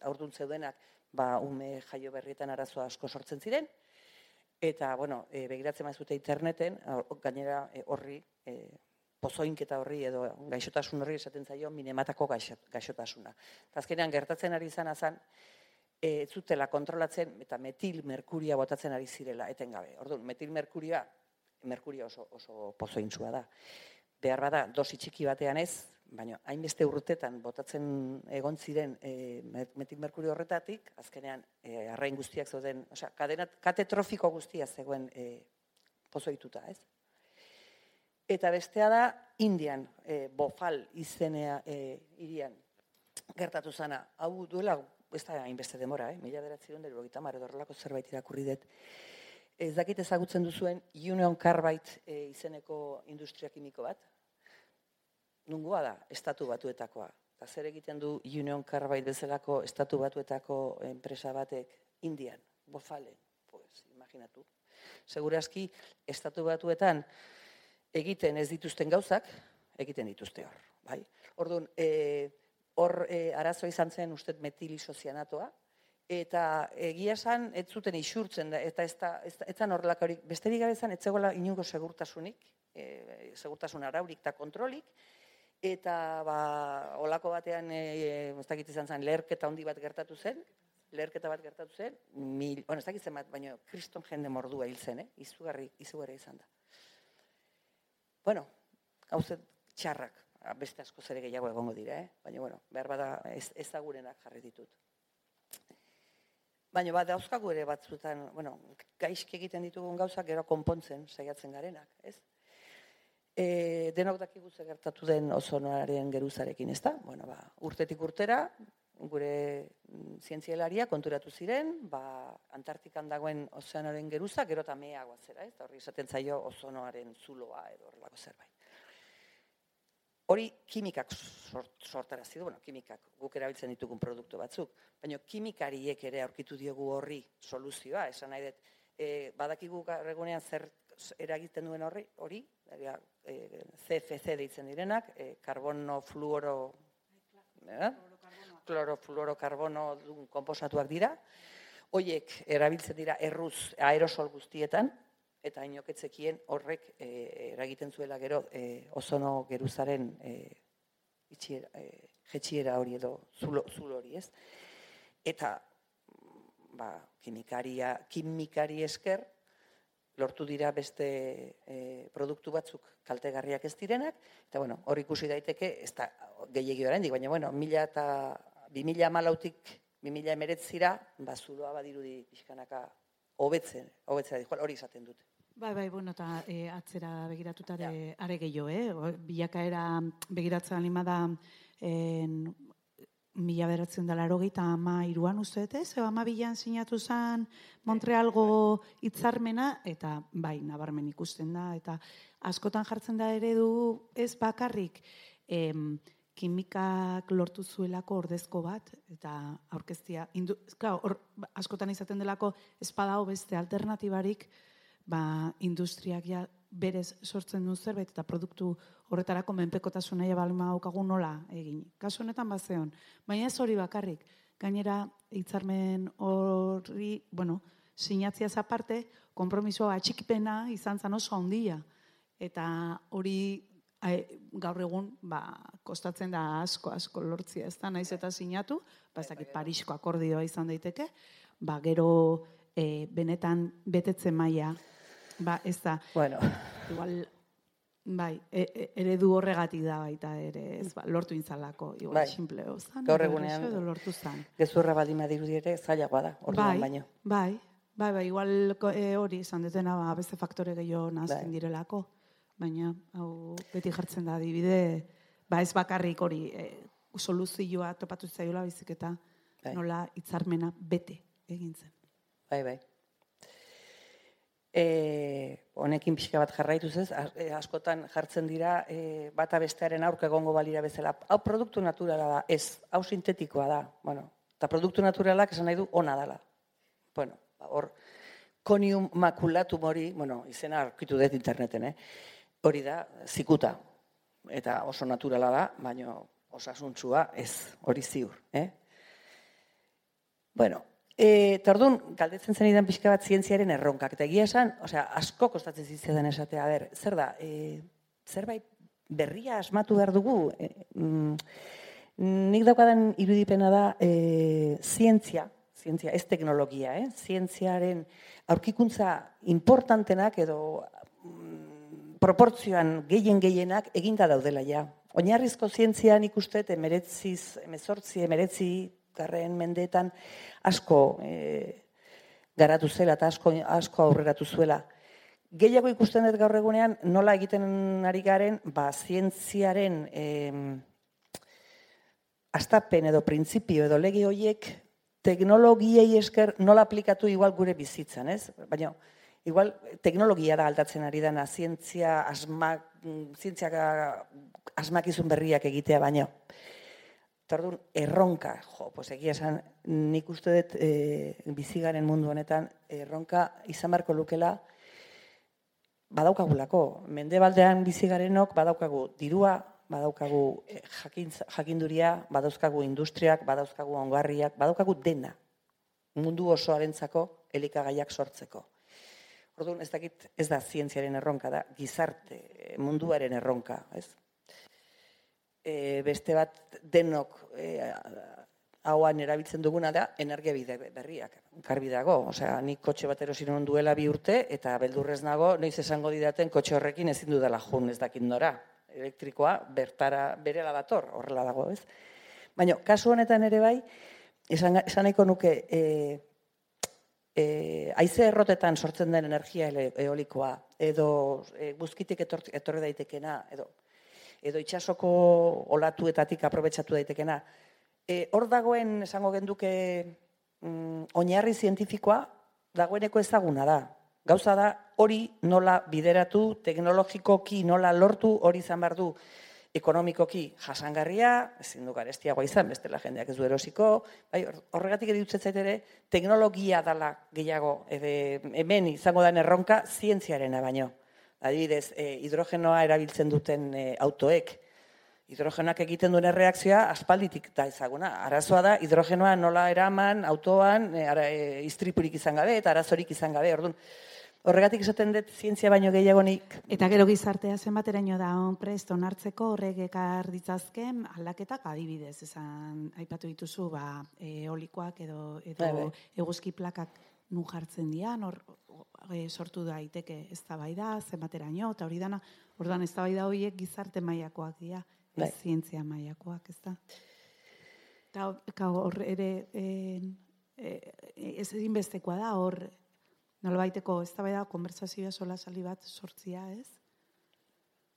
aurtun zeudenak, ba ume jaio berrietan arazoa asko sortzen ziren. Eta bueno, e, begiratzen bazute interneten, gainera horri e, pozoinketa horri edo gaixotasun horri esaten zaio minematako gaixotasuna. Azkenean gertatzen ari izan azan, e, zutela kontrolatzen eta metil merkuria botatzen ari zirela etengabe. Orduan, metil merkuria, merkuria oso, oso pozointzua da. Behar bada, dosi txiki batean ez, baina hainbeste urtetan botatzen egon ziren e, metil merkurio horretatik, azkenean e, arrain guztiak zauden, osea, katetrofiko guztia zegoen e, pozoituta, ez? Eta bestea da, Indian, e, bofal izenea e, irian gertatu zana. Hau duela ez da hainbeste demora, eh? mila beratzi duen dero gita horrelako zerbait irakurri dut. Ez dakit ezagutzen duzuen Union Carbide e, izeneko industria kimiko bat. Nungoa da, estatu batuetakoa. Eta zer egiten du Union Carbide bezalako estatu batuetako enpresa batek Indian, bofale, pues, imaginatu. Segurazki, estatu batuetan egiten ez dituzten gauzak, egiten dituzte hor. Bai? Orduan, e, hor e, arazo izan zen ustet metilisozianatoa, eta egia esan ez zuten isurtzen da, eta ez da, ez, ez horrelak hori, besterik gabe ez zegoela inungo segurtasunik, e, segurtasun araurik eta kontrolik, eta ba, olako batean, e, ez dakit izan zen, leherketa handi bat gertatu zen, leherketa bat gertatu zen, mil, bueno, ez dakit zen bat, baina kriston jende mordua hil zen, eh? izugarri, izugarri izan da. Bueno, hau txarrak, beste asko zere gehiago egongo dira, eh? baina bueno, behar bada ez, ezagurenak jarri ditut. Baina bat dauzkagu ere batzutan, bueno, gaizki egiten ditugun gauzak gero konpontzen saiatzen garenak, ez? E, denok dakigu ze gertatu den ozonoaren geruzarekin, ezta? Bueno, ba, urtetik urtera, gure mm, zientzialaria konturatu ziren, ba, Antartikan dagoen ozeanoaren geruza, gero eta meagoa zera, ez? Horri esaten zaio ozonoaren zuloa edo horrelako zerbait. Hori kimikak sort, sortarazi du, bueno, kimikak guk erabiltzen ditugun produktu batzuk, baina kimikariek ere aurkitu diogu horri soluzioa, esan nahi dut, e, badakigu egunean zer eragiten duen horri, hori, e, CFC deitzen direnak, e, karbono fluoro, eh? Klorofluorokarbono komposatuak dira, Hoiek erabiltzen dira erruz aerosol guztietan, eta inoketzekien horrek e, eragiten zuela gero e, ozono geruzaren e, itxiera, e, jetxiera hori edo zulo, zulo hori, ez? Eta ba, kimikaria, kimikari esker lortu dira beste e, produktu batzuk kaltegarriak ez direnak, eta bueno, hori ikusi daiteke, ez da gehiagi oraindik, baina bueno, mila eta bi mila malautik, bi mila emeretzira, ba, zuloa badirudi pixkanaka hobetzen, hobetzen hori izaten dute. Bai, bai, bueno, eta e, atzera begiratutare ja. are gehiago, eh? Bilakaera begiratzen anima da en, mila beratzen dela erogeita ama iruan uste ez? ama bilan sinatu zen Montrealgo hitzarmena eta bai, nabarmen ikusten da, eta askotan jartzen da eredu ez bakarrik em, kimikak lortu zuelako ordezko bat, eta aurkeztia, indu, or, askotan izaten delako espada beste alternatibarik, ba, industriak ja berez sortzen duen zerbait eta produktu horretarako menpekotasuna ja balma daukagu nola egin. Kasu honetan bazeon, baina ez hori bakarrik. Gainera hitzarmen hori, bueno, sinatzia aparte, konpromisoa atxikipena izan zan oso handia eta hori gaur egun ba, kostatzen da asko asko lortzia ez da naiz eta sinatu, ba, Parisko akordioa izan daiteke, ba, gero e, benetan betetze maila Ba, ez da. Bueno. Igual, bai, e, e, eredu horregatik da baita ere, ez ba, lortu intzalako, igual, bai. simple ozan. Gaur egunean, lortu zan. gezurra baldin badirudi ere, zailagoa da, orduan bai, baino. Bai, bai, bai, igual e, hori izan detena, ba, beste faktore gehiago nazten bai. direlako, baina, hau, beti jartzen da, adibide, ba, ez bakarrik hori, e, soluzioa topatu zaiola bizik eta bai. nola hitzarmena bete egintzen. Bai, bai e, honekin pixka bat jarraituz ez, e, askotan jartzen dira e, bata bestearen aurka egongo balira bezala. Hau produktu naturala da, ez, hau sintetikoa da. Bueno, eta produktu naturalak esan nahi du ona dela. Bueno, ba, hor, konium makulatum hori, bueno, izena arkitu dut interneten, eh? Hori da, zikuta. Eta oso naturala da, baina osasuntzua ez, hori ziur. Eh? Bueno, E, tordun, galdetzen zen idan pixka bat zientziaren erronkak. Eta egia esan, osea, asko kostatzen zitzen esatea, ber, zer da, e, zerbait berria asmatu behar dugu, e, mm, nik daukadan irudipena da e, zientzia, zientzia, ez teknologia, eh? zientziaren aurkikuntza importantenak edo proportzioan gehien gehienak eginda daudela ja. Oinarrizko zientzian ikusten, emeretziz, emezortzi, emeretzi, garren mendeetan asko e, garatu zela eta asko, asko aurreratu zuela. Gehiago ikusten dut gaur egunean nola egiten ari garen, ba, zientziaren e, astapen edo printzipio edo lege horiek teknologiei esker nola aplikatu igual gure bizitzan, ez? Baina, igual teknologia da aldatzen ari dana, zientzia asmak, zientziak asmakizun berriak egitea baino. Tardun, erronka, jo, pues egia esan, nik uste dut e, bizigaren mundu honetan, erronka izan barko lukela, badaukagulako, mende baldean bizigarenok badaukagu dirua, badaukagu eh, jakinduria, badauzkagu industriak, badauzkagu ongarriak, badaukagu dena, mundu osoarentzako elikagaiak sortzeko. Orduan, ez dakit, ez da zientziaren erronka, da gizarte munduaren erronka, ez? e, beste bat denok e, hauan erabiltzen duguna da energia bide berriak. Garbi dago, osea, nik kotxe bat erosin duela bi urte eta beldurrez nago, noiz esango didaten kotxe horrekin ezin dudala jun ez dakit nora. Elektrikoa bertara berela dator, horrela dago, ez? Baina, kasu honetan ere bai, esan, esan nuke, e, e, aize errotetan sortzen den energia eolikoa, edo e, guzkitik etor, etorri daitekena, edo, edo itxasoko olatuetatik aprobetsatu daitekena. E, hor dagoen, esango genduke, mm, oinarri zientifikoa, dagoeneko ezaguna da. Gauza da, hori nola bideratu, teknologikoki nola lortu, hori izan behar du ekonomikoki jasangarria, ezin du garestiagoa izan, bestela jendeak ez du erosiko, bai, hor- horregatik edutzen zait ere, teknologia dala gehiago, ebe, hemen izango den erronka, zientziarena baino. Adibidez, e, hidrogenoa erabiltzen duten e, autoek, hidrogenoak egiten duen erreakzioa aspalditik da ezaguna. Arazoa da, hidrogenoa nola eraman, autoan, e, ara, e, istripurik izan gabe, eta arazorik izan gabe. Orduan, horregatik esaten dut, zientzia baino gehiagonik Eta gero gizartea zenbateraino da on prest onartzeko horrek ekar ditzazken aldaketak adibidez esan aipatu dituzu ba eolikoak edo edo Bai, bai. eguzki plakak nu jartzen dian hor e, sortu daiteke eztabaida zenbateraino eta hori dana orduan eztabaida horiek gizarte mailakoak dira Bai. zientzia mailakoak ezta eta ka hor ere e, e, ez ezinbestekoa da hor nolabaiteko eztabaida konbertsazioa sola sali bat sortzia, ez?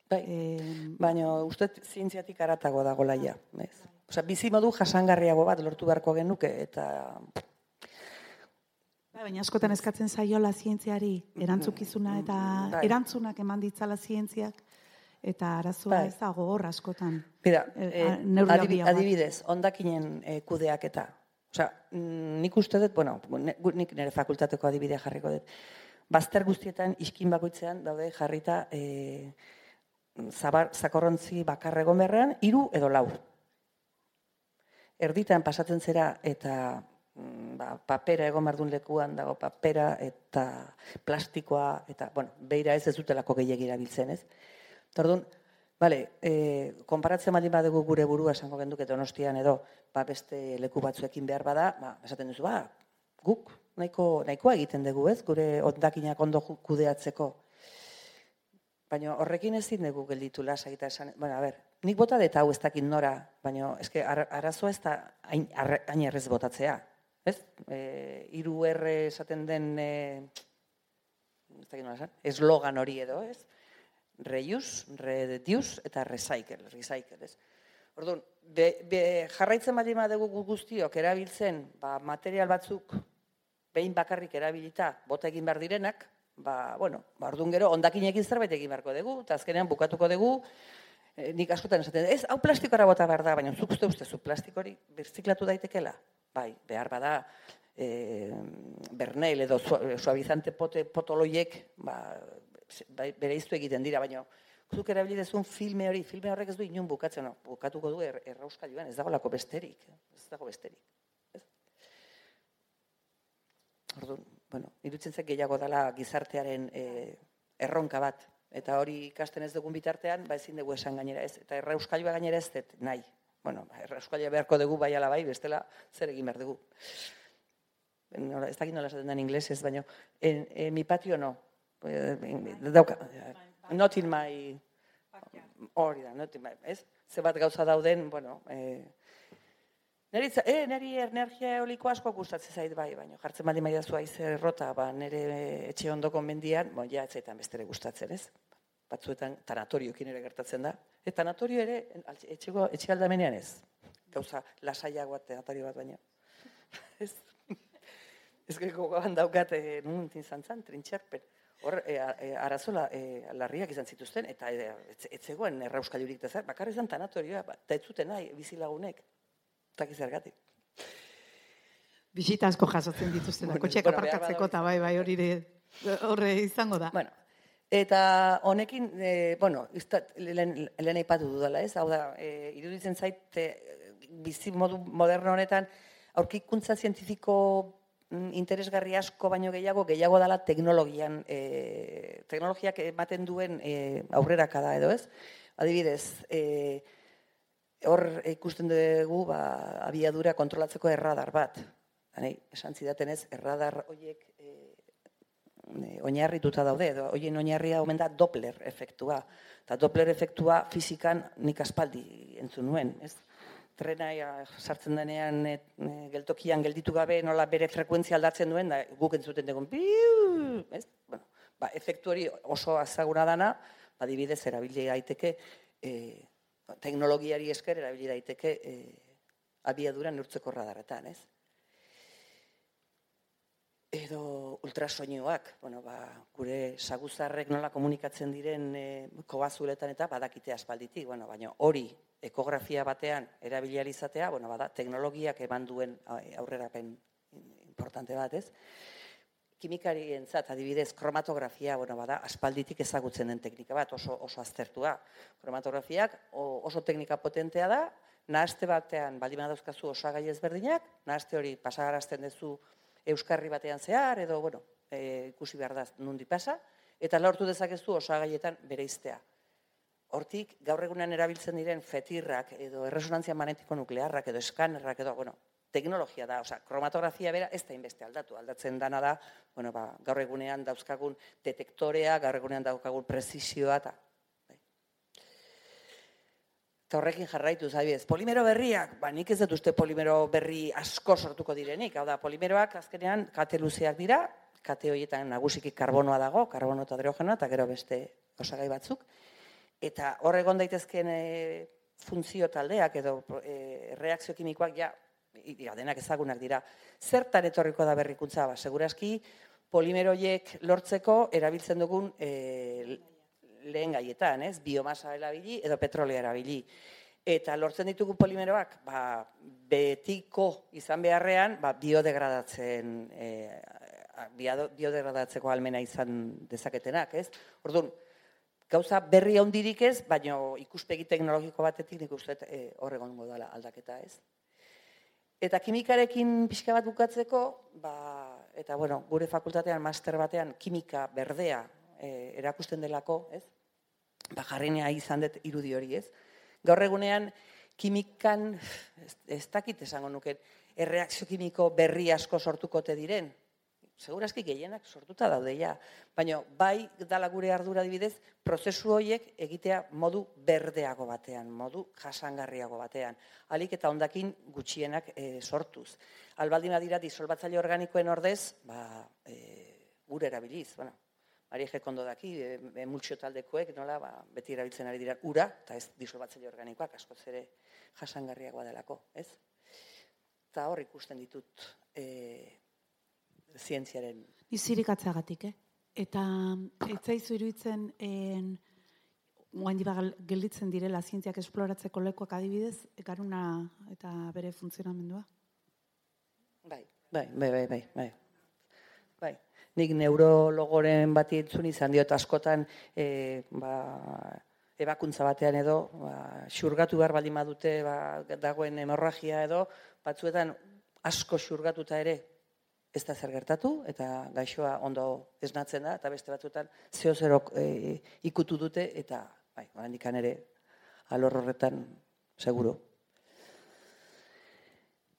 bai, Eh, baina uste zientziatik aratago dago laia. Ez? Osea, bizi modu jasangarriago bat lortu beharko genuke, eta bai, baina askotan eskatzen zaiola zientziari erantzukizuna eta Bai. erantzunak eman ditzala zientziak eta arazoa Bai. ez dago hor askotan. Mira, Eh, eh, handiagoak. adibidez, ondakinen eh, kudeaketa. Osea, mm, nik uste dut, bueno, nik nire fakultateko adibidea jarriko dut. Bazter guztietan, iskin bakoitzean, daude jarrita eh, zabar, zakorrontzi bakar egon beharrean, hiru edo lau. Erditan pasatzen zera eta mm, ba, papera egon behar duen lekuan dago papera eta plastikoa eta, bueno, beira ez ez dutelako gehiagira erabiltzen, ez? Orduan, Bale, e, konparatzen baldin badugu gure burua esango genduke donostian edo ba, beste leku batzuekin behar bada, ba, esaten duzu, ba, guk nahiko, nahikoa egiten dugu, ez? Gure ondakinak ondo kudeatzeko. Baina horrekin ezin dugu gelditu lasa eta esan, bueno, a ber, nik bota deta hau ez dakit nora, baina eske ar, arazoa ez da hain, hain errez botatzea, ez? E, iru erre esaten den, e, ez nola eslogan hori edo, ez? reuse, reduce eta recycle, recycle, ez? Orduan, be, be, jarraitzen baldin badugu gu guztiok erabiltzen, ba, material batzuk behin bakarrik erabilita bota egin behar direnak, ba, bueno, ba, orduan gero ondakinekin zerbait egin beharko dugu, eta azkenean bukatuko dugu, e, nik askotan esaten, ez, hau plastikora bota behar da, baina zuk uste uste, plastik hori birziklatu daitekela? Bai, behar bada, e, bernel edo sua- suavizante pote, potoloiek, ba, bai, bere iztu egiten dira, baina zuk erabili dezun filme hori, filme horrek ez du inun bukatzen, bukatuko du er, errauskailuan, ez dago besterik, ez dago besterik. Ez? Orduan, bueno, irutzen zait gehiago dela gizartearen e, erronka bat, eta hori ikasten ez dugun bitartean, ba ezin dugu esan gainera ez, eta errauskailua gainera ez dut nahi. Bueno, ba, errauskailua beharko dugu bai ala bai, bestela zer egin behar dugu. Nola, ez dakit nola esaten den inglesez, baina en, en mi patio no. Eh, Dauka, not in my... Hori da, not in my... Ez? Ze bat gauza dauden, bueno... Eh, Neri, eh, neri energia eoliko asko gustatzen zait bai, baina jartzen baldin maidazu aize errota, ba, nere etxe ondoko mendian, bon, ja, etzaitan bestere gustatzen, ez? Batzuetan tanatoriokin ere gertatzen da. E, tanatorio ere, etxeko, etxe aldamenean ez. Gauza, lasaiagoa tanatorio bat baina. ez? Ez gogoan daukat, e, nun izan zan, trintxerpen. Hor, e, a- e, arazola e, larriak izan zituzten, eta e, ez, ez zegoen errauskailurik da zer, bakarri izan tanatorioa, ba, eta ez zuten nahi, bizilagunek. Eta zergatik. Bisita asko jasotzen dituzten, Bueno, kotxeak bueno, aparkatzeko eta bai, bai, hori horre izango da. Bueno, eta honekin, e, bueno, izta, lehen, lehen aipatu dudala, ez? Hau da, e, iruditzen zait, e, bizi modu moderno honetan, aurkikuntza zientifiko interesgarri asko baino gehiago, gehiago dala teknologian, e, teknologiak ematen duen e, aurrerakada edo, ez? Adibidez, e, hor ikusten dugu ba, abiadura kontrolatzeko erradar bat. Hani, esan zidaten erradar horiek e, e, oinarrituta daude, edo hoien oinarria omen da Doppler efektua. Eta Doppler efektua fizikan nik aspaldi entzun nuen, ez? Trena sartzen denean e, geltokian gelditu gabe nola bere frekuentzia aldatzen duen, da guk entzuten dugun, ez? Bueno, ba, efektu hori oso azaguna dana, adibidez, erabili daiteke, e, teknologiari esker erabili daiteke e, abiadura neurtzeko radarretan, ez? Edo ultrasoinuak, bueno, ba, gure saguzarrek nola komunikatzen diren e, kobazuletan eta badakite aspalditik, bueno, baina hori ekografia batean erabilializatea, bueno, bada, teknologiak eman duen aurrerapen importante bat, ez? Kimikari entzat, adibidez, kromatografia, bueno, bada, aspalditik ezagutzen den teknika bat, oso, oso aztertua. Kromatografiak oso teknika potentea da, nahaste batean, baldin dauzkazu osagai ezberdinak, nahaste hori pasagarazten duzu euskarri batean zehar, edo, bueno, e, ikusi behar da nundi pasa, eta lortu dezakezu osagaietan bere iztea. Hortik, gaur egunean erabiltzen diren fetirrak, edo erresonantzia magnetiko nuklearrak, edo eskanerrak, edo, bueno, teknologia da, osea, kromatografia bera ez da inbeste aldatu. Aldatzen dana da, bueno, ba, gaur egunean dauzkagun detektorea, gaur egunean dauzkagun prezisioa, eta Eta horrekin jarraitu, zaibidez, polimero berriak, ba, nik ez dut uste polimero berri asko sortuko direnik. Hau da, polimeroak azkenean kate luzeak dira, kate horietan nagusiki karbonoa dago, karbono eta hidrogenoa, eta gero beste osagai batzuk. Eta hor egon daitezkeen e, funtzio taldeak edo e, reakzio kimikoak ja, ja, denak ezagunak dira. Zertan etorriko da berrikuntza, ba, seguraski polimeroiek lortzeko erabiltzen dugun e, lehen gaietan, ez? Biomasa erabili edo petrolea erabili. Eta lortzen ditugu polimeroak, ba, betiko izan beharrean, ba, biodegradatzen, e, biodegradatzeko almena izan dezaketenak, ez? Orduan, gauza berri handirik ez, baina ikuspegi teknologiko batetik nik uste e, horregon dela aldaketa, ez? Eta kimikarekin pixka bat bukatzeko, ba, eta bueno, gure fakultatean, master batean, kimika berdea e, erakusten delako, ez? Ba, jarrinea izan dut irudi hori, ez? Gaur egunean, kimikan, ez, dakit esango nuke, erreakzio kimiko berri asko sortuko te diren. Segurazki gehienak sortuta daude ja. Baina bai dala gure ardura dibidez, prozesu horiek egitea modu berdeago batean, modu jasangarriago batean. Alik eta ondakin gutxienak e, sortuz. Albaldima dira disolbatzaile organikoen ordez, ba, e, gure erabiliz. Bueno, Ari kondo daki, e, e, multxo taldekoek, nola, ba, beti erabiltzen ari dira ura, eta ez disolbatzaile organikoak, askoz ere jasangarriak badelako, ez? Eta hor ikusten ditut e, zientziaren... Izirik atzagatik, eh? Eta etzaizu iruditzen, en, guain gelditzen direla zientziak esploratzeko lekuak adibidez, ekaruna eta bere funtzionamendua? Bai, bai, bai, bai, bai, bai nik neurologoren bati entzun izan diot askotan e, ba, ebakuntza batean edo ba, xurgatu behar baldin badute ba, dagoen hemorragia edo batzuetan asko xurgatuta ere ez da zer gertatu eta gaixoa ondo esnatzen da eta beste batzuetan zeo zerok e, ikutu dute eta bai, orandikan ere alor horretan seguro.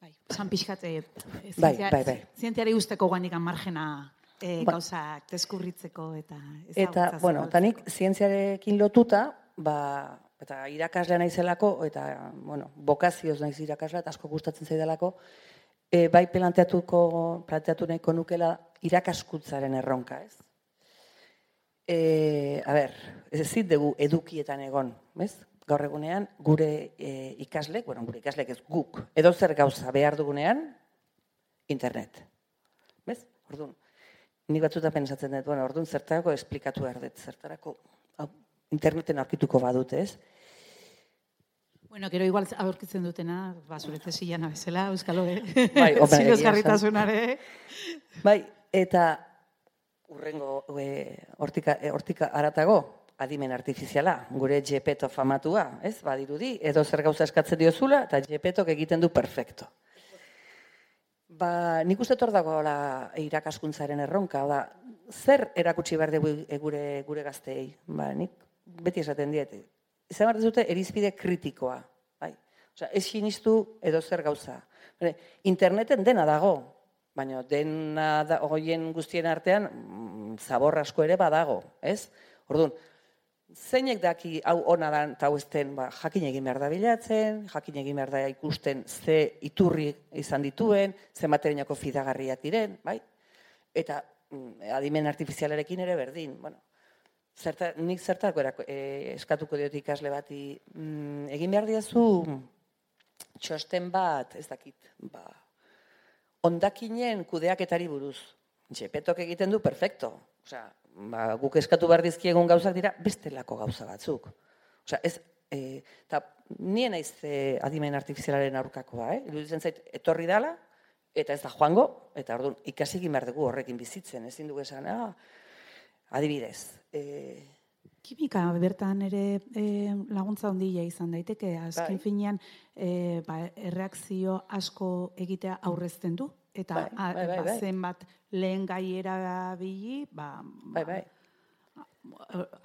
Bai, san pixkate, bai, bai, bai. zientiari usteko guanikan margena e, gauzak deskurritzeko eta Eta, bueno, eta nik zientziarekin lotuta, ba, eta irakaslea naizelako, eta, bueno, bokazioz naiz irakaslea, eta asko gustatzen zaidalako, e, bai planteatuko, planteatu nahiko nukela irakaskutzaren erronka, ez? E, a ber, ez zit dugu edukietan egon, bez? Gaur egunean, gure e, ikaslek, bueno, gure ikaslek ez guk, edo zer gauza behar dugunean, internet. Bez? Orduan, Nik batzuta pensatzen dut, bueno, orduan zertarako esplikatu behar dut, zertarako interneten aurkituko badute, ez? Bueno, gero igual aurkitzen dutena, ba, zuretze zilana bezala, euskalo, eh? Bai, opa, Bai, eta urrengo e, hortika, e, hortika aratago, adimen artifiziala, gure jepeto famatua, ez? Badirudi, edo zer gauza eskatzen diozula, eta jepetok egiten du perfecto. Ba, nik uste dago la irakaskuntzaren erronka, da, zer erakutsi behar dugu gure, gure gazteei? Ba, nik beti esaten diet, izan behar dute erizpide kritikoa. Bai? Osea, ez sinistu edo zer gauza. Interneten dena dago, baina dena da, guztien artean mm, zabor asko ere badago, ez? Orduan, zeinek daki hau ona da eta hau ez den, ba, jakin egin behar da bilatzen, jakin egin behar da ikusten ze iturri izan dituen, ze materiako fidagarriak diren, bai? Eta mm, adimen artifizialarekin ere berdin, bueno, zerta, nik zertako erako, e, eskatuko diot ikasle bati, mm, egin behar diazu txosten bat, ez dakit, ba, ondakinen kudeaketari buruz. Jepetok egiten du, perfecto. Osea, ba, guk eskatu behar dizkiegun gauzak dira, bestelako gauza batzuk. Osea, ez, e, eta nien naiz e, adimen artifizialaren aurkakoa, eh? Iruditzen zait, etorri dala, eta ez da joango, eta orduan ikasi egin behar dugu horrekin bizitzen, ezin dugu esan, ah, adibidez. E, Kimika bertan ere e, laguntza ondila izan daiteke, azken Bai. finean e, ba, erreakzio asko egitea aurrezten du, eta Bai, a- bai, bai, ba, bai. zenbat lehen gai erabili, ba, bai, bai. ba,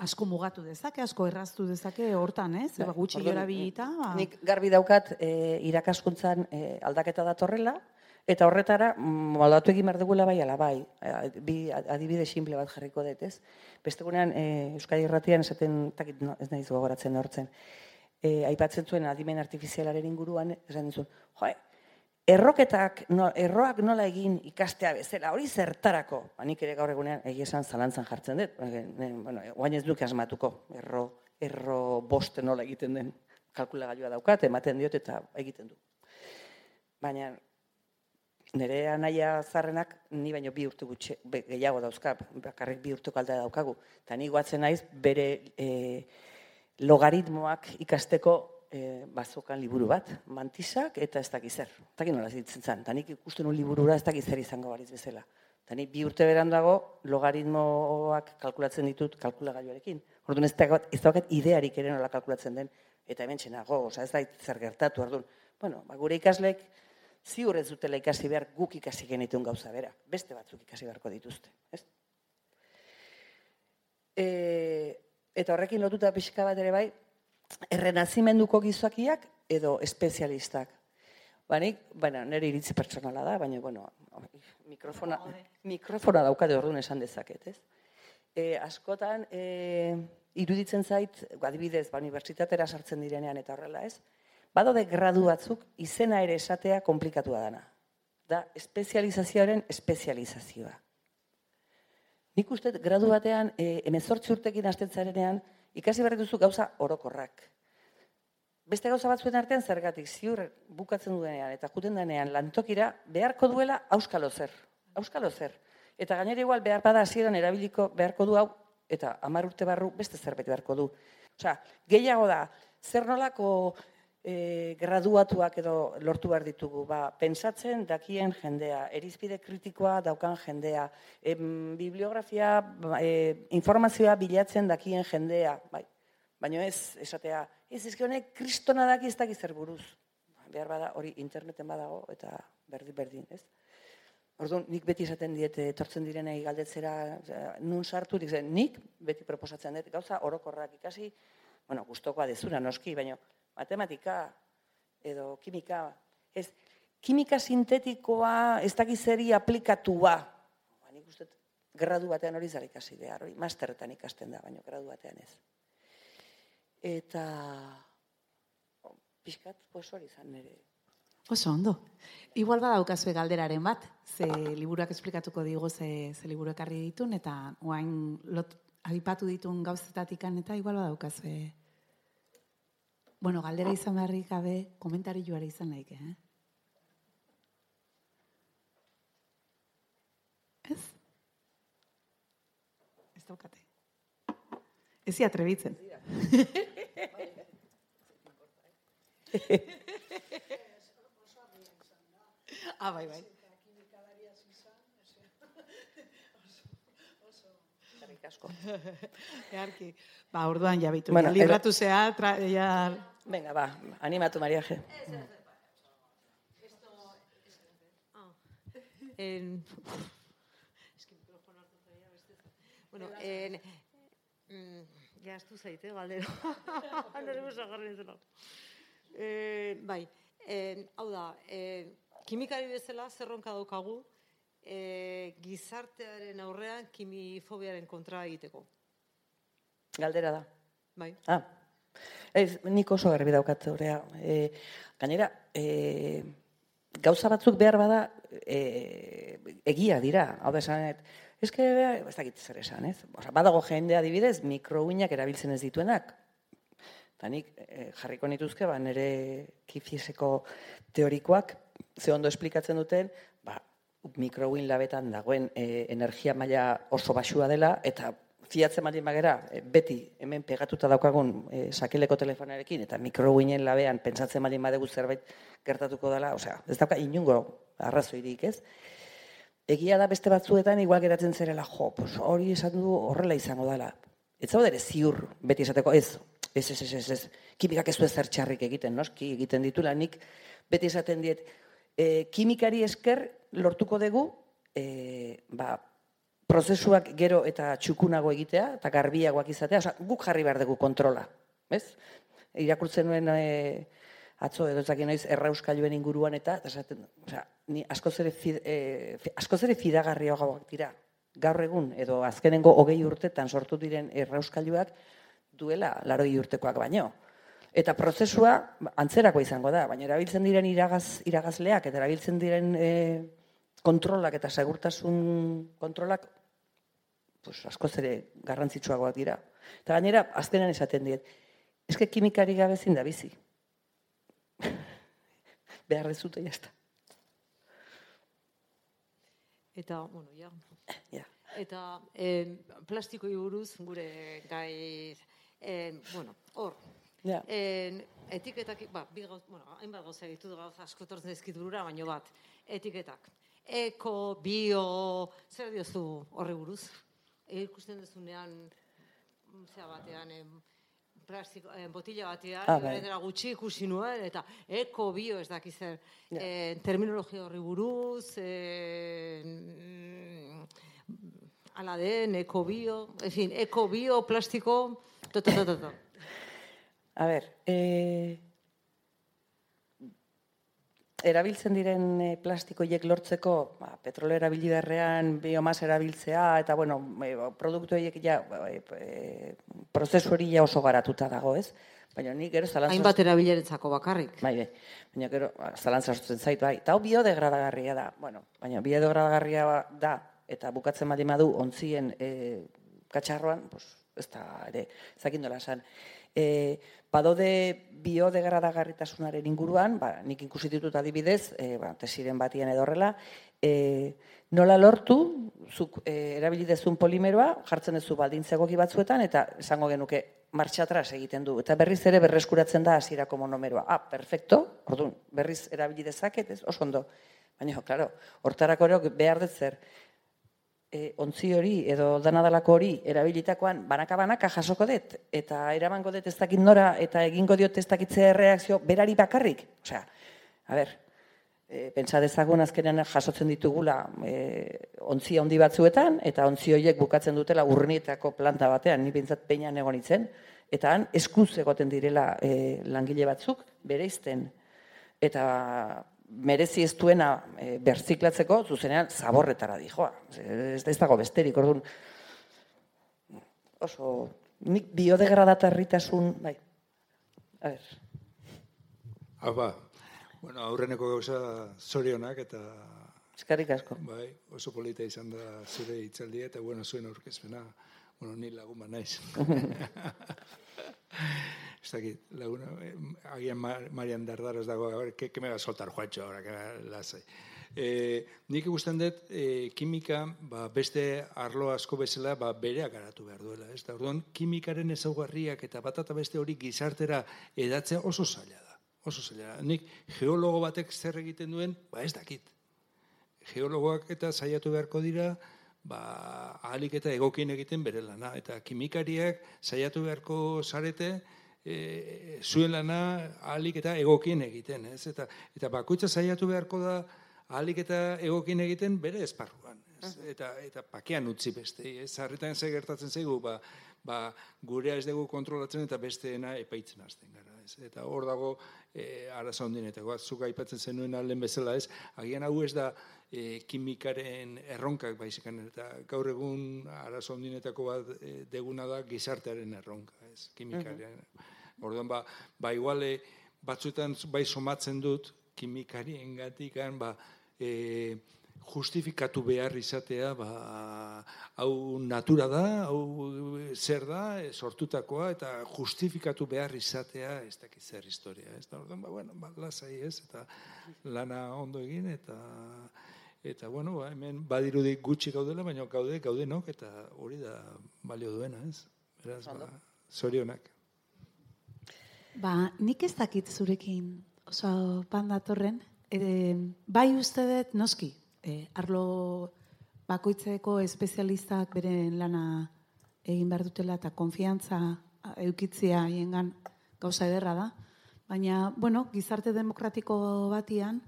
asko mugatu dezake, asko erraztu dezake hortan, ez? Bai, Ba, gutxi erabilita, ba, Nik garbi daukat e, irakaskuntzan e, aldaketa datorrela, eta horretara mm, moldatu egin behar dugula bai ala bai. E, Bi adibide simple bat jarriko dut, ez? Bestegunean e, Euskadi Irratian esaten, takit, no, ez naiz gogoratzen hortzen, e, aipatzen zuen adimen artifizialaren inguruan, esan dizun, joe, erroketak, no, erroak nola egin ikastea bezala, hori zertarako. Ba, nik ere gaur egunean egia esan zalantzan jartzen dut. Ne, bueno, guain ez duke asmatuko, erro, erro boste nola egiten den kalkulagailua daukat, ematen diot eta egiten du. Baina nire anaia zarrenak ni baino bi urte gutxe, gehiago dauzka, bakarrik bi urteko aldea daukagu. Eta ni guatzen naiz bere e, logaritmoak ikasteko e, bazokan liburu bat, mantisak eta ez dakiz zer. Ez dakit nola zitzen zen, eta nik ikusten un liburura ez dakiz zer izango baliz bezala. Eta nik bi urte berandago logaritmoak kalkulatzen ditut kalkulagailuarekin. Orduan ez daukat, ez daukat idearik ere nola kalkulatzen den, eta hemen txenago, oza, ez da zer gertatu, orduan. Bueno, ba, gure ikasleek ziur ez dutela ikasi behar guk ikasi genituen gauza bera. Beste batzuk ikasi beharko dituzte, ez? E, eta horrekin lotuta pixka bat ere bai, errenazimenduko gizakiak edo espezialistak. Ba, nik, bueno, nire iritzi pertsonala da, baina, bueno, mikrofona, mikrofona daukade orduan esan dezaket, ez? E, askotan, e, iruditzen zait, adibidez, ba, unibertsitatera sartzen direnean eta horrela, ez? Badode gradu batzuk izena ere esatea komplikatua dana. Da, espezializazioaren espezializazioa. Nik uste gradu batean, e, emezortzi urtekin hasten zarenean, ikasi behar duzu gauza orokorrak. Beste gauza batzuen artean zergatik, ziur bukatzen duenean eta juten denean lantokira, beharko duela auskalo zer. Auskalo zer. Eta gainera igual behar bada hasieran erabiliko beharko du hau, eta hamar urte barru beste zerbait beharko du. Osea, gehiago da, zer nolako e, graduatuak edo lortu behar ditugu, ba, pensatzen dakien jendea, erizpide kritikoa daukan jendea, em, bibliografia, e, informazioa bilatzen dakien jendea, bai. Baina ez, esatea, ez ezke honek kristona daki ez daki zer buruz. Behar bada, hori interneten badago, eta berdin, berdin, ez? Orduan, nik beti esaten diete, etortzen direnei galdetzera, nun sartu, nik beti proposatzen dut, gauza orokorrak ikasi, bueno, gustokoa dezuna noski, baina matematika edo kimika, ez, kimika sintetikoa ez dakiz zeri aplikatua. Ba, nik uste gradu batean hori zara ikasi behar, hori masterretan ikasten da, baina gradu batean ez. Eta, pixkat, pues hori izan nire. Oso ondo. Igual badaukazue galderaren bat, ze liburuak esplikatuko digu ze, ze liburu ekarri ditun, eta oain lot, aipatu ditun gauzetatikan, eta igual badaukazue. Bueno, galdera izan beharrik gabe, komentari joare izan laike, eh? Ez? Ez daukate. Ez ia trebitzen. ah, bai, bai. Eskerrik asko. Earki. Ba, orduan jabitu. Bueno, libratu zea, tra, ja... Venga, ba, animatu, Maria G. En... Es que mikrofono hartu zaia beste. Bueno, en... Mm, ja, estu zaite, galdero. Nerviosa jarri zela. Eh, bai, en, hau da, eh, kimikari bezala zerronka daukagu eh, gizartearen aurrean kimifobiaren kontra egiteko. Galdera da. Bai. Ah, ez, nik oso garbi daukat orea. E, gainera, e, gauza batzuk behar bada e, egia dira. Hau da esan, ez ez dakit zer esan, ez? Osa, badago jende adibidez, mikrouinak erabiltzen ez dituenak. Eta nik e, jarriko nituzke, ba, nire kifiseko teorikoak, ze ondo esplikatzen duten, mikrouin labetan dagoen e, energia maila oso basua dela, eta fiatzen baldin bagera, e, beti hemen pegatuta daukagun e, sakeleko telefonarekin, eta mikrouinen labean pentsatzen baldin badegu zerbait gertatuko dela, osea, ez dauka inungo arrazoirik, ez? Egia da beste batzuetan igual geratzen zerela, jo, pues hori esan du horrela izango dela. Ez zaude ere ziur, beti esateko, ez, ez, ez, ez, ez, ez, kimikak ez du ezer txarrik egiten, noski, egiten ditula, nik beti esaten diet, e, kimikari esker lortuko dugu, e, ba, prozesuak gero eta txukunago egitea, eta garbiagoak izatea, oza, guk jarri behar dugu kontrola, ez? Irakurtzen nuen e, atzo edo ezak noiz errauskailuen inguruan eta, esaten, oza, ni askoz ere, fid, e, askoz ere fidagarriagoak dira. Gaur egun, edo azkenengo hogei urtetan sortu diren errauskailuak duela laroi urtekoak baino. Eta prozesua antzerako izango da, baina erabiltzen diren iragaz, iragazleak eta erabiltzen diren e, kontrolak eta segurtasun kontrolak pues, askoz ere garrantzitsuagoak dira. Eta gainera, azkenan esaten diet, eske kimikari gabe zin da bizi. Behar dezute, jazta. Eta, bueno, ja. Ja. Eta eh, plastikoi buruz gure gai, eh, bueno, hor, Ja. En, etiketak, ba, bi gauz, bueno, hainbat gauza ditu gauza asko tortzen burura, baino bat, etiketak. Eko, bio, zer diozu horri buruz? E, ikusten duzunean, mm, zera batean, em, plastiko, em, botila batean, Ah, bai. gutxi ikusi nuen, eta eko, bio, ez dakiz zer, Ja. eh, terminologia horri buruz, eh, mm, ala den, eko, bio, en fin, eko, bio, plastiko, to, to, to, to, to. A ber, e, erabiltzen diren e, plastikoiek lortzeko, ba, petrolo erabili beharrean, biomasa erabiltzea, eta bueno, e, produktu horiek ja, e, e, prozesu hori ja oso garatuta dago, ez? Baina nik gero zalantza... Hainbat erabilerentzako bakarrik. Bai, bai. Baina gero, ba, zalantza sortzen zait, bai. Eta hau biodegradagarria da. Bueno, baina biodegradagarria da, eta bukatzen baldin badu ontzien e, katxarroan, pues, ez da ere, zakin dola esan. E, badode biodegradagarritasunaren inguruan, ba, nik ikusi ditut adibidez, e, ba, tesiren batian edo horrela, e, nola lortu, zuk e, erabili dezun polimeroa, jartzen duzu baldintza egoki batzuetan, eta esango genuke martxa atras egiten du. Eta berriz ere berreskuratzen da hasierako monomeroa. Ah, perfecto, orduan, berriz erabili dezaket, ez, oso ondo. Baina, klaro, hortarako ere behar dut zer, e, ontzi hori edo danadalako hori erabilitakoan banaka-banaka jasoko dut, eta eramango dut ez dakit nora, eta egingo diot ez dakitze reakzio berari bakarrik. Osea, a ber, e, pentsa dezagun azkenean jasotzen ditugula e, ontzi handi batzuetan, eta ontzi horiek bukatzen dutela urnietako planta batean, ni bintzat peinan egon itzen, eta han eskuz egoten direla e, langile batzuk, bereizten, eta merezi ez duena e, berziklatzeko, zuzenean zaborretara dijoa. Ez, ez dago besterik, orduan, oso, nik biodegradatarritasun, bai, a ber, Apa, bueno, aurreneko gauza zorionak eta eskarrik asko. bai, oso polita izan da zure hitzaldia eta bueno, zuen aurkezpena, bueno, ni lagun bat naiz. Ez dakit, laguna, agian Mar- Marian Dardaros dago, a ver, ¿qué, qué me va a soltar Juancho ahora que me lasai? Eh, nik ikusten dut, eh, kimika, ba, beste arlo asko bezala, ba, berea garatu behar duela. Ez da, orduan, kimikaren ezaugarriak eta bat eta beste hori gizartera edatzea oso zaila da. Oso zaila da. Nik geologo batek zer egiten duen, ba ez dakit. Geologoak eta saiatu beharko dira, ba, ahalik eta egokien egiten bere lana. Eta kimikariak saiatu beharko zarete, e, zuen lana ahalik eta egokien egiten. Ez? Eta, eta bakoitza saiatu beharko da ahalik eta egokien egiten bere esparruan. Ez? Eta, eta pakean utzi beste. Ez? Zarretan ze gertatzen zaigu, ba, ba, gurea ez dugu kontrolatzen eta besteena epaitzen hasten gara. Ez? Eta hor dago e, arazo handinetako. Zuk aipatzen zenuen alden bezala ez, agian hau ez da e, kimikaren erronkak baizikan, eta gaur egun arazo ondinetako bat e, deguna da gizartearen erronka, ez, kimikaren. Orduan, ba, ba iguale, batzuetan bai somatzen dut, kimikarien gatikan, ba, e, justifikatu behar izatea, ba, hau natura da, hau zer da, e, sortutakoa, eta justifikatu behar izatea, ez dakit zer historia, ez? Da, orduan, ba, bueno, ba, lasai ez, eta lana ondo egin, eta eta bueno, ba, hemen badirudi gutxi gaudela, baina gaude, gaude nok, eta hori da balio duena, ez? Beraz, ba, zorionak. Ba, nik ez dakit zurekin, oso pandatorren, e, bai uste dut, noski, e, arlo bakoitzeko espezialistak beren lana egin behar dutela eta konfiantza eukitzia hiengan gauza ederra da. Baina, bueno, gizarte demokratiko batian,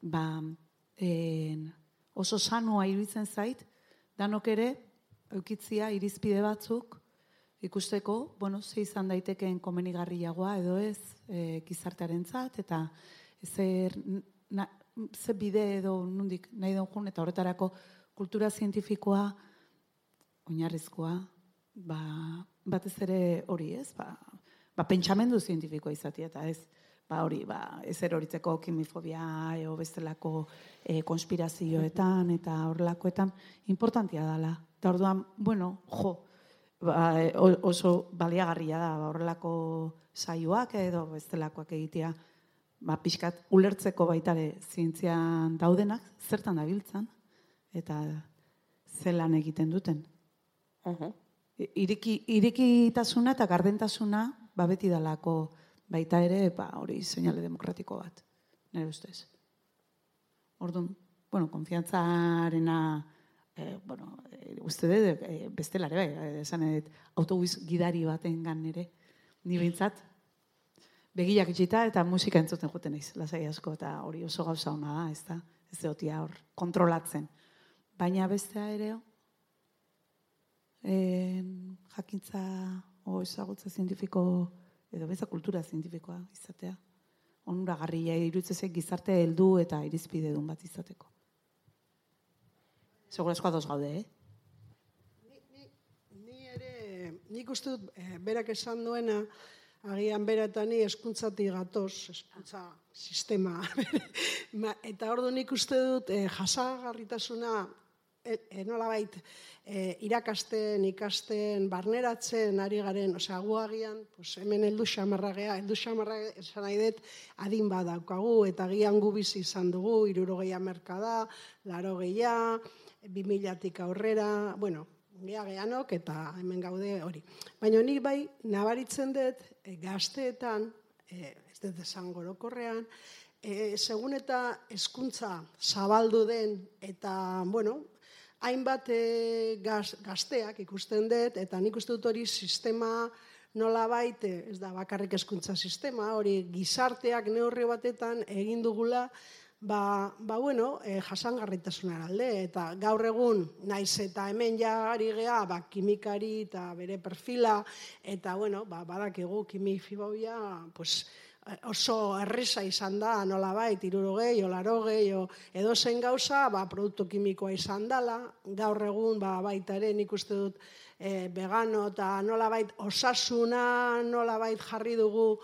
ba, en, oso sanua iruditzen zait, danok ere, eukitzia irizpide batzuk, ikusteko, bueno, ze izan daitekeen komenigarriagoa edo ez, e, gizartearen zat, eta zer, na, ze bide edo nundik nahi duen eta horretarako kultura zientifikoa oinarrizkoa, ba, batez ere hori ez, ba, ba pentsamendu zientifikoa izatea, eta ez, ba hori, ba, ez eroritzeko kimifobia eo bestelako e, konspirazioetan eta horrelakoetan importantia dela. Eta orduan, bueno, jo, ba, oso baliagarria da ba, horrelako saioak edo bestelakoak egitea, ba, pixkat ulertzeko baitare zientzian daudenak, zertan dabiltzan, eta zelan egiten duten. Uh -huh. Iriki, irikitasuna eta gardentasuna, ba, beti dalako, baita ere, ba, hori seinale demokratiko bat, nire ustez. Orduan, bueno, konfiantzarena, e, bueno, e, uste dut, e, bestelare, bai, esan edo, autobus gidari baten gan nire, ni bintzat, begiak itxita eta musika entzuten juten naiz, lasai asko, eta hori oso gauza hona da, ez da, ez da hor, kontrolatzen. Baina bestea ere, en, jakintza o ezagutza zientifiko edo beza kultura zientifikoa izatea. Onura garria irutzezek gizarte heldu eta irizpide duen bat izateko. Segurazkoa doz gaude, eh? Ni, ni, ni ere, nik uste dut, eh, berak esan duena, agian bera eta ni eskuntzatik gatoz, eskuntza sistema. eta ordu nik uste dut, eh, jasagarritasuna, e, e, nola bait, e, irakasten, ikasten, barneratzen ari garen, osea, guagian, pues, hemen heldu xamarragea, heldu xamarragea esan nahi dut, adin badaukagu, eta gian gu bizi izan dugu, irurogeia merkada, laro geia, bimilatik aurrera, bueno, gea geanok, eta hemen gaude hori. Baina nik bai, nabaritzen dut, e, gazteetan, e, ez dut esan gorokorrean, e, segun eta eskuntza zabaldu den, eta, bueno, hainbat e, gazteak ikusten dut, eta nik uste dut hori sistema nola baite, ez da bakarrik eskuntza sistema, hori gizarteak neurri batetan egin dugula, ba, ba bueno, e, jasangarritasuna alde, eta gaur egun, naiz eta hemen ja ari gea, ba, kimikari eta bere perfila, eta bueno, ba, badakigu kimifibobia, pues, oso erresa izan da, nola bai, tiruro gehi, olaro gehi, edo zen gauza, ba, produktu kimikoa izan dela, gaur egun, ba, baita ere, nik uste dut, e, vegano eta nola bait, osasuna nola bait jarri dugu,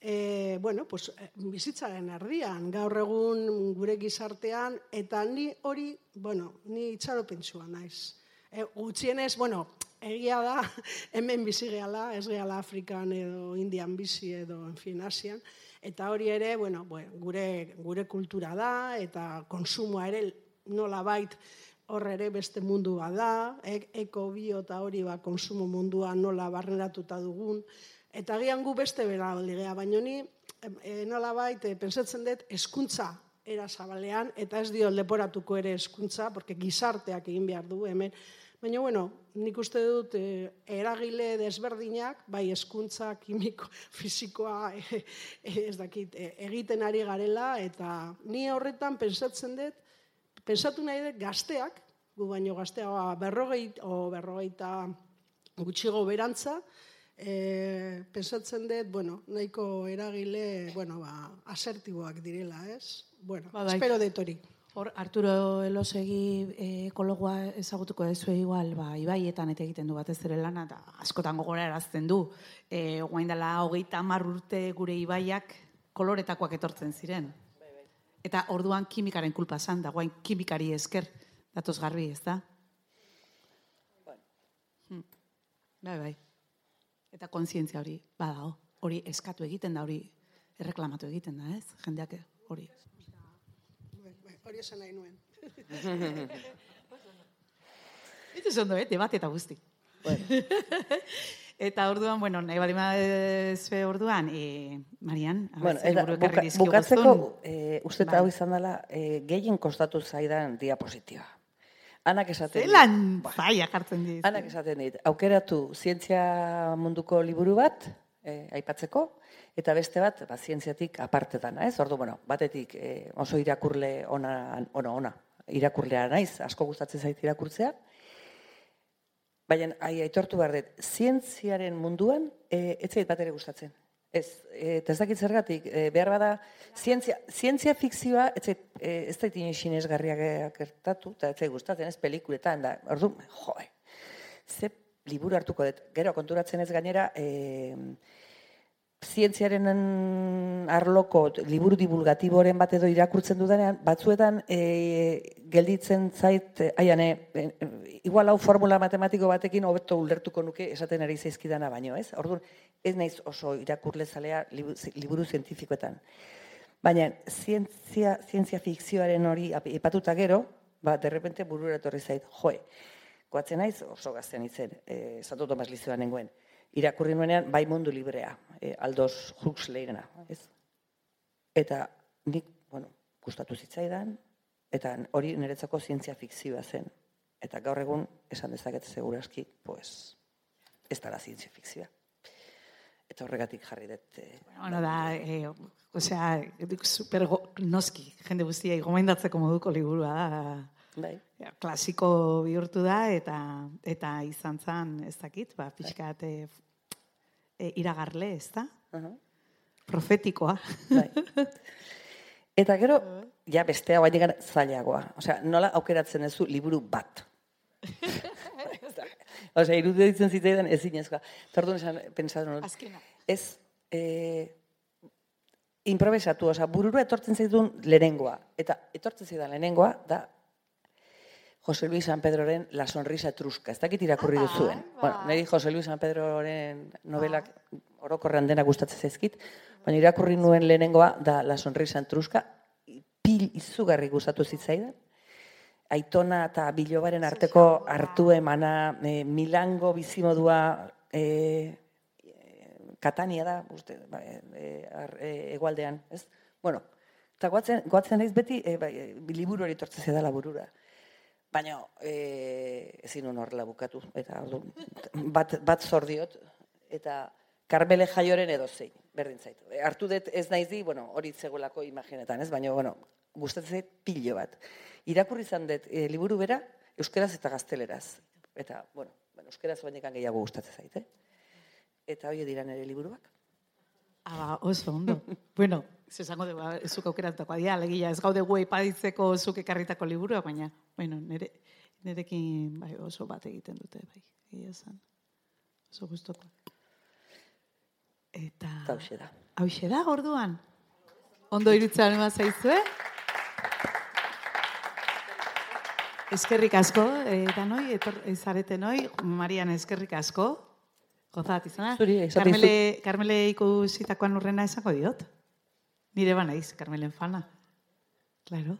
e, bueno, pues, e, bizitzaren erdian, gaur egun gure gizartean, eta ni hori, bueno, ni itxaropentsuan naiz. E, gutxienez, bueno, egia da, hemen bizi gehala, ez gehala Afrikan edo Indian bizi edo, en fin, Asian, eta hori ere, bueno, gure, gure kultura da, eta konsumoa ere nola bait horre ere beste mundua da, e, eko bio eta hori ba, konsumo mundua nola barneratuta dugun, eta gian gu beste bera ligea, baina ni e, nola bait, e, pensatzen dut, eskuntza era zabalean, eta ez dio leporatuko ere eskuntza, porque gizarteak egin behar du hemen, Baina, bueno, nik uste dut eh, eragile desberdinak, bai eskuntza, kimiko, fizikoa, eh, ez dakit, eh, egiten ari garela, eta ni horretan pensatzen dut, pensatu nahi dut gazteak, gu baino gaztea ba, berrogei, o berrogeita gutxigo berantza, eh, pensatzen dut, bueno, nahiko eragile, bueno, ba, asertiboak direla, ez? Bueno, espero dut hori. Hor, Arturo Elosegi eh, ekologoa ezagutuko dezu igual, ba, ibaietan eta egiten du batez ere lana, eta askotan gogora erazten du. E, guain dela, hogeita hamar urte gure ibaiak koloretakoak etortzen ziren. Eta orduan kimikaren kulpa zan, da guain kimikari esker, datoz garbi, ez da? Hmm. Bai, bai. Eta kontzientzia hori, badago, hori eskatu egiten da, hori erreklamatu egiten da, ez? Jendeak hori. Hori esan nahi nuen. Itu zondo, eh? Debate eta guzti. eta orduan, bueno, nahi bali zue orduan, e, Marian, Bueno, eta buka, bukatzeko, e, uste hau izan dela, e, gehien kostatu zaidan diapositiba. Anak esaten dit- Zelan faia jartzen diz. Anak esaten dit, aukeratu zientzia munduko liburu bat, e, aipatzeko, eta beste bat, ba, zientziatik aparte dana, ez? Ordu, bueno, batetik e, oso irakurle ona, ona, ona, irakurlea naiz, asko gustatzen zait irakurtzea, baina ai, aitortu behar dut, zientziaren munduan, e, ez zait bat ere gustatzen. Ez, eta ez dakit zergatik, e, behar bada, zientzia, zientzia fikzioa, ez zait, e, ez zait inoiz sinesgarriak gertatu, eta ez zait gustatzen, ez pelikuletan, da, ordu, joe, ze liburu hartuko dut. Gero, konturatzen ez gainera, e, zientziaren arloko liburu divulgatiboren bat edo irakurtzen dudanean, batzuetan e, gelditzen zait, e, aian, e, e, igual hau formula matematiko batekin hobeto ulertuko nuke esaten ari zaizkidana baino, ez? Orduan, ez naiz oso irakurle zalea libu- liburu zientifikoetan. Baina zientzia, zientzia fikzioaren hori aipatuta gero, ba, derrepente burura etorri zait, joe, goatzen naiz oso gaztean itzen, e, Santo Tomas Lizioa nengoen. Irakurri nuenean, bai mundu librea, e, Aldous Huxleyena, ez? Eta nik, bueno, gustatu zitzaidan, eta hori niretzako zientzia fikzioa zen. Eta gaur egun, esan dezaket seguraski, pues, ez dara zientzia fikzioa. Eta horregatik jarri dut. E, Bueno, da, eh, osea, super go, noski, jende guztiai gomendatzeko moduko liburua da. Bai. Ja, klasiko bihurtu da eta eta izan zen, ez dakit, ba, pixkat e, e, iragarle, ez da? Aha. Profetikoa. Bai. Eta gero, ja bestea baina gara zailagoa. Osea, nola aukeratzen duzu liburu bat. Osea, iruditzen zitzaidan ezinezkoa. Eta orduan esan, pensatu nuen, Azkena. ez e, improvisatu, osea, burura etortzen zaitun lehenengoa. Eta etortzen zaidan lehenengoa da Jose Luis San Pedroren La sonrisa etrusca. Ez dakit irakurri duzuen. Bueno, niri Jose Luis San Pedroren novelak orokorrean dena gustatzen zaizkit, baina irakurri nuen lehenengoa da La sonrisa etrusca, pil izugarri gustatu zitzaidan. Aitona eta bilobaren arteko hartu emana, e, Milango bizimodua, e, Katania da, uste, ba, e, ar- e, egualdean, ez? Bueno, eta goatzen, goatzen naiz beti e, bai, e, liburu hori tortzen zedala burura. Baina e, ezin nuen horrela bukatu, eta ordu, bat, bat zordiot, eta Karmele jaioren edo zein, berdin zaitu. E, hartu dut ez naiz di, bueno, hori zegoelako imaginetan, ez? Baina, bueno, gustatzen zait pilo bat. Irakurri izan dut e, liburu bera, euskeraz eta gazteleraz. Eta, bueno, bueno euskeraz baina gehiago gustatzen zait, eh? Eta hori dira nire liburuak. Ah, oso ondo. bueno, ez esango dugu, ba, zuk aukeratako adia, alegia, ez gaude gu epaditzeko zuk ekarritako liburua, baina, bueno, nire, nirekin bai, oso bat egiten dute, bai, egia esan. Oso gustokoak. Eta... Eta hauxe da. Hauxe da, orduan? Ondo irutzen ma zaizue? Eskerrik asko, eta noi, etor, zarete noi, Marian eskerrik asko. Gozat izana. Zuri, esaten Carmele, Carmele ikusitakoan urrena esango diot. Nire ba naiz, Carmelen fana. Claro.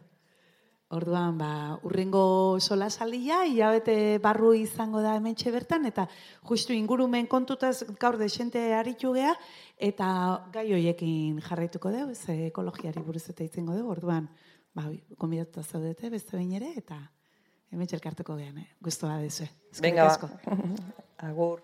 Orduan, ba, urrengo sola salia, hilabete barru izango da hementxe bertan, eta justu ingurumen kontutaz gaur desente aritu gea, eta gai hoiekin jarraituko dugu, ze ekologiari buruz eta itzengo dugu, orduan, ba, gombidatuta zaudete, beste behin ere, eta hementxe elkartuko gean, eh? guztua dezue. Eskerrik Venga, asko. Agur.